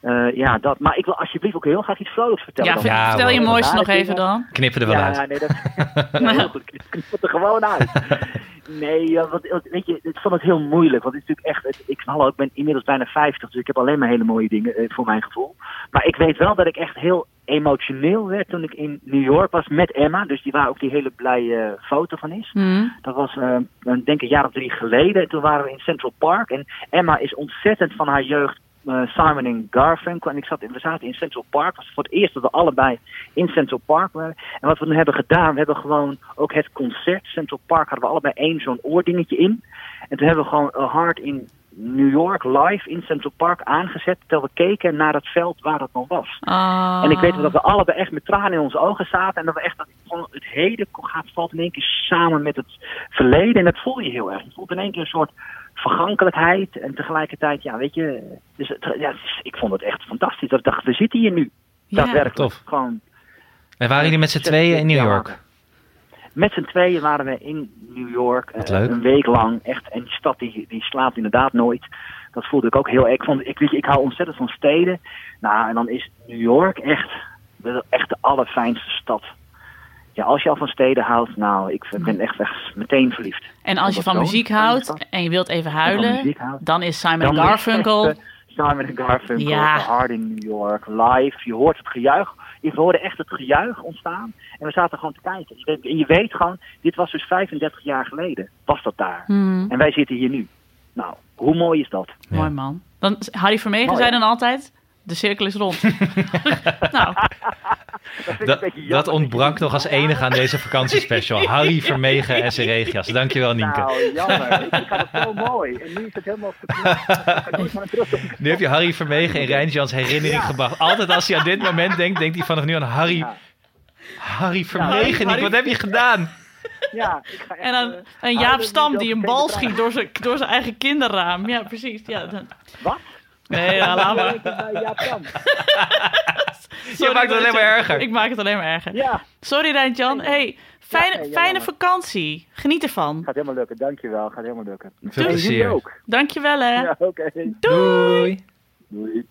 Eh, ja, dat. Maar ik wil alsjeblieft ook heel graag iets vrolijks vertellen. Ja, dan. vertel je mooiste nog even dan. Knippen er wel ja, uit. Nee, dat, ja, heel goed. Knip knip het er gewoon uit. Nee, ja, want, want weet je, ik vond het heel moeilijk. Want het is natuurlijk echt, het- ik, hallo, ik ben inmiddels bijna 50, dus ik heb alleen maar hele mooie dingen eh, voor mijn gevoel. Maar ik weet wel dat ik echt heel emotioneel werd toen ik in New York was met Emma. Dus die waar ook die hele blije eh, foto van is. Dat was, eh, een- denk ik, een jaar of drie geleden. En toen waren we in Central Park. En Emma is ontzettend van haar jeugd eh, Simon en Garfunkel. En ik zat, in- we zaten in Central Park. Was voor het eerst dat we allebei in Central Park waren. En wat we nu hebben gedaan, we hebben gewoon ook het concert. Central Park hadden we allebei één zo'n oordingetje in. En toen hebben we gewoon A Hard in New York live in Central Park aangezet. Terwijl we keken naar het veld waar dat dan was. Ah. En ik weet wel dat we allebei echt met tranen in onze ogen zaten. En dat we echt dat gewoon het heden gaat valt in één keer samen met het verleden. En dat voel je heel erg. Je voelt in één keer een soort vergankelijkheid. En tegelijkertijd, ja, weet je. Dus, het- ja, ik vond het echt fantastisch. Dat ik dacht, we zitten hier nu. Ja. Daadwerkelijk. Tof. Gewoon En waren jullie met z'n tweeën in New York? Met z'n tweeën waren we in New York eh, leuk. een week lang. Echt, en die stad die, die slaapt inderdaad nooit. Dat voelde ik ook heel erg. Ik, ik, weet je, ik hou ontzettend van steden. Nou, en dan is New York echt, echt de allerfijnste stad. Ja, als je al van steden houdt, nou, ik ben echt, echt meteen verliefd. En als je van muziek houdt en je wilt even huilen... houdt, dan is Simon Dan is Garfunkel... echt, eh, Simon Garfunkel, Ja. Hard in New York, live. Je hoort het gejuich. Je hoorde echt het gejuich ontstaan. En we zaten gewoon te kijken. Je weet- En je weet gewoon, dit was dus 35 jaar geleden. Was dat daar. Hmm. En wij zitten hier nu. Nou, hoe mooi is dat? Mooi man. Dan, Harry Vermegen Mooi, zei dan altijd... De cirkel is rond. nou, Dat, dat ontbrak nog als enige aan deze vakantiespecial. Harry Vermegen en zijn regias. Dankjewel, Nienke. Nou, jammer. ik, had het zo mooi. En nu is het helemaal. Nu heb je Harry Vermegen in Rijnsjans herinnering gebracht. Altijd als hij aan dit moment denkt, denkt hij vanaf nu aan Harry. Harry Vermegen, Nienke, wat heb je gedaan? Ja, ik ga echt, en dan eh, een Jaap Stam die een bal schiet door zijn, door zijn eigen kinderraam. Ja, precies. Ja, dan... Wat? Nee, ja, laat maar. Bij Jaap. Sorry, maakt het alleen maar erger. Ik maak het alleen maar erger. Ja. Sorry, Rijntjan. Hey, fijne, ja, fijne vakantie. Geniet ervan. Gaat helemaal lukken, dankjewel. Gaat helemaal lukken. Veel plezier. ook. Dankjewel, hè. Ja, oké. Doei. Doei.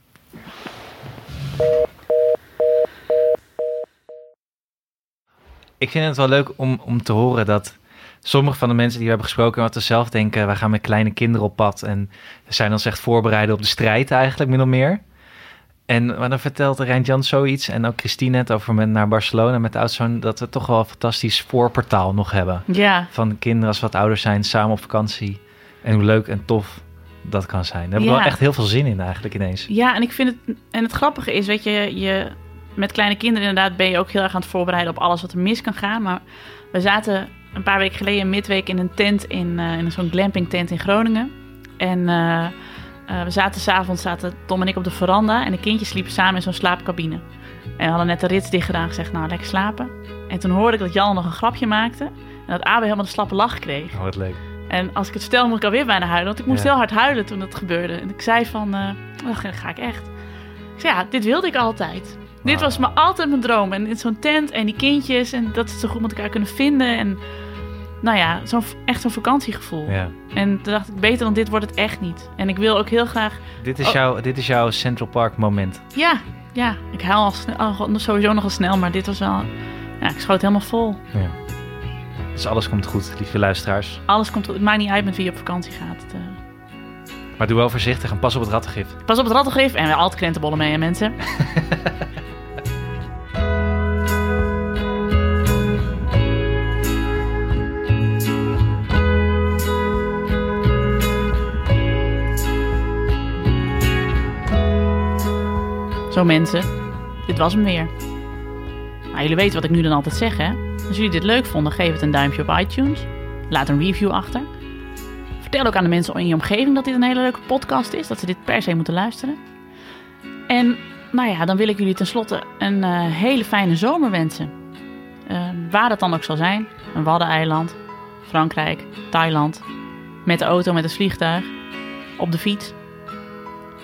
Ik vind het wel leuk om, om te horen dat sommige van de mensen die we hebben gesproken, wat we zelf denken, wij gaan met kleine kinderen op pad en we zijn ons echt voorbereiden op de strijd eigenlijk, min of meer. En maar dan vertelt Rijntjan zoiets en ook Christine het over met naar Barcelona met de oudzoon, dat we toch wel een fantastisch voorportaal nog hebben. Ja. Van kinderen als wat ouder zijn, samen op vakantie. En hoe leuk en tof dat kan zijn. Daar hebben we Ja. wel echt heel veel zin in eigenlijk ineens. Ja, en ik vind het. En het grappige is, weet je, je. Met kleine kinderen inderdaad ben je ook heel erg aan het voorbereiden op alles wat er mis kan gaan. Maar we zaten een paar weken geleden midweek in een tent in, eh, in zo'n glamping tent in Groningen. En eh, Eh, we zaten s'avonds, zaten Tom en ik op de veranda en de kindjes sliepen samen in zo'n slaapcabine. En we hadden net de rits dicht gedaan gezegd, nou lekker slapen. En toen hoorde ik dat Jan nog een grapje maakte en dat Abe helemaal de slappe lach kreeg. Oh, wat leuk. En als ik het vertel, moet ik alweer bijna huilen. Want ik moest Ja. heel hard huilen toen dat gebeurde. En ik zei van, oh, ga ga ik echt. Ik zei, ja, dit wilde ik altijd. Dit was me altijd mijn droom. En in zo'n tent en die kindjes. En dat ze zo goed met elkaar kunnen vinden. En nou ja, zo'n, echt zo'n vakantiegevoel. Ja. En toen dacht ik, beter dan dit wordt het echt niet. En ik wil ook heel graag... Dit is, Oh, jouw, dit is jouw Central Park moment. Ja, ja. Ik huil al snel, al- sowieso nogal snel. Maar dit was wel... Ja, ik schoot helemaal vol. Ja. Dus alles komt goed, lieve luisteraars. Alles komt... Het maakt niet uit met wie je op vakantie gaat. Het, eh, Maar doe wel voorzichtig en pas op het rattengif. Pas op het rattengif en altijd krentenbollen mee, hè, mensen. Zo mensen, dit was hem weer. Nou, jullie weten wat ik nu dan altijd zeg, hè? Als jullie dit leuk vonden, geef het een duimpje op iTunes. Laat een review achter. Vertel ook aan de mensen in je omgeving dat dit een hele leuke podcast is. Dat ze dit per se moeten luisteren. En nou ja, dan wil ik jullie tenslotte een eh, hele fijne zomer wensen. Eh, waar dat dan ook zal zijn. Een Waddeneiland, Frankrijk, Thailand. Met de auto, met het vliegtuig. Op de fiets.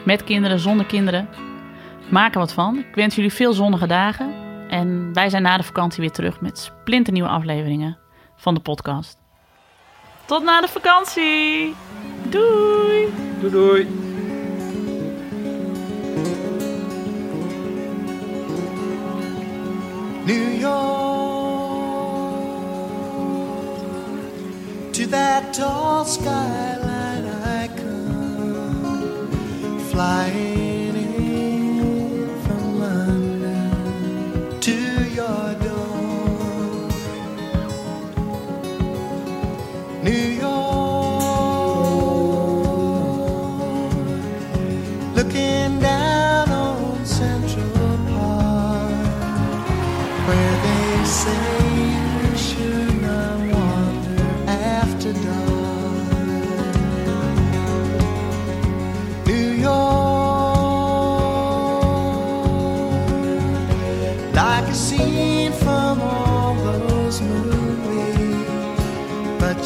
Met kinderen, zonder kinderen. Maak er wat van. Ik wens jullie veel zonnige dagen. En wij zijn na de vakantie weer terug met splinternieuwe afleveringen van de podcast. Tot na de vakantie. Doei. Doei doei. New York to that tall skyline I come flying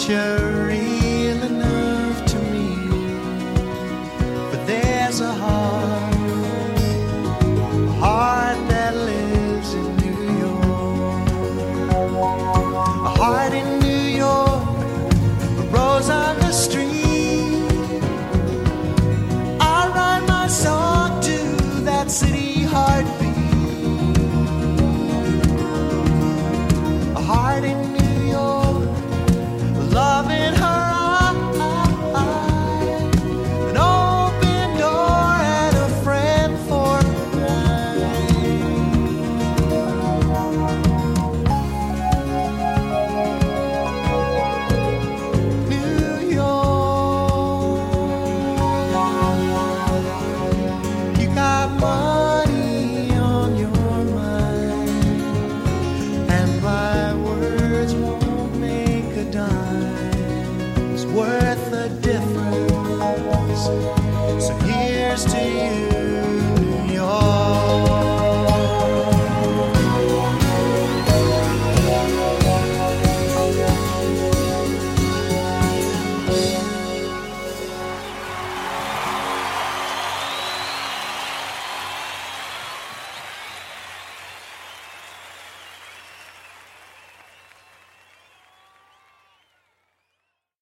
future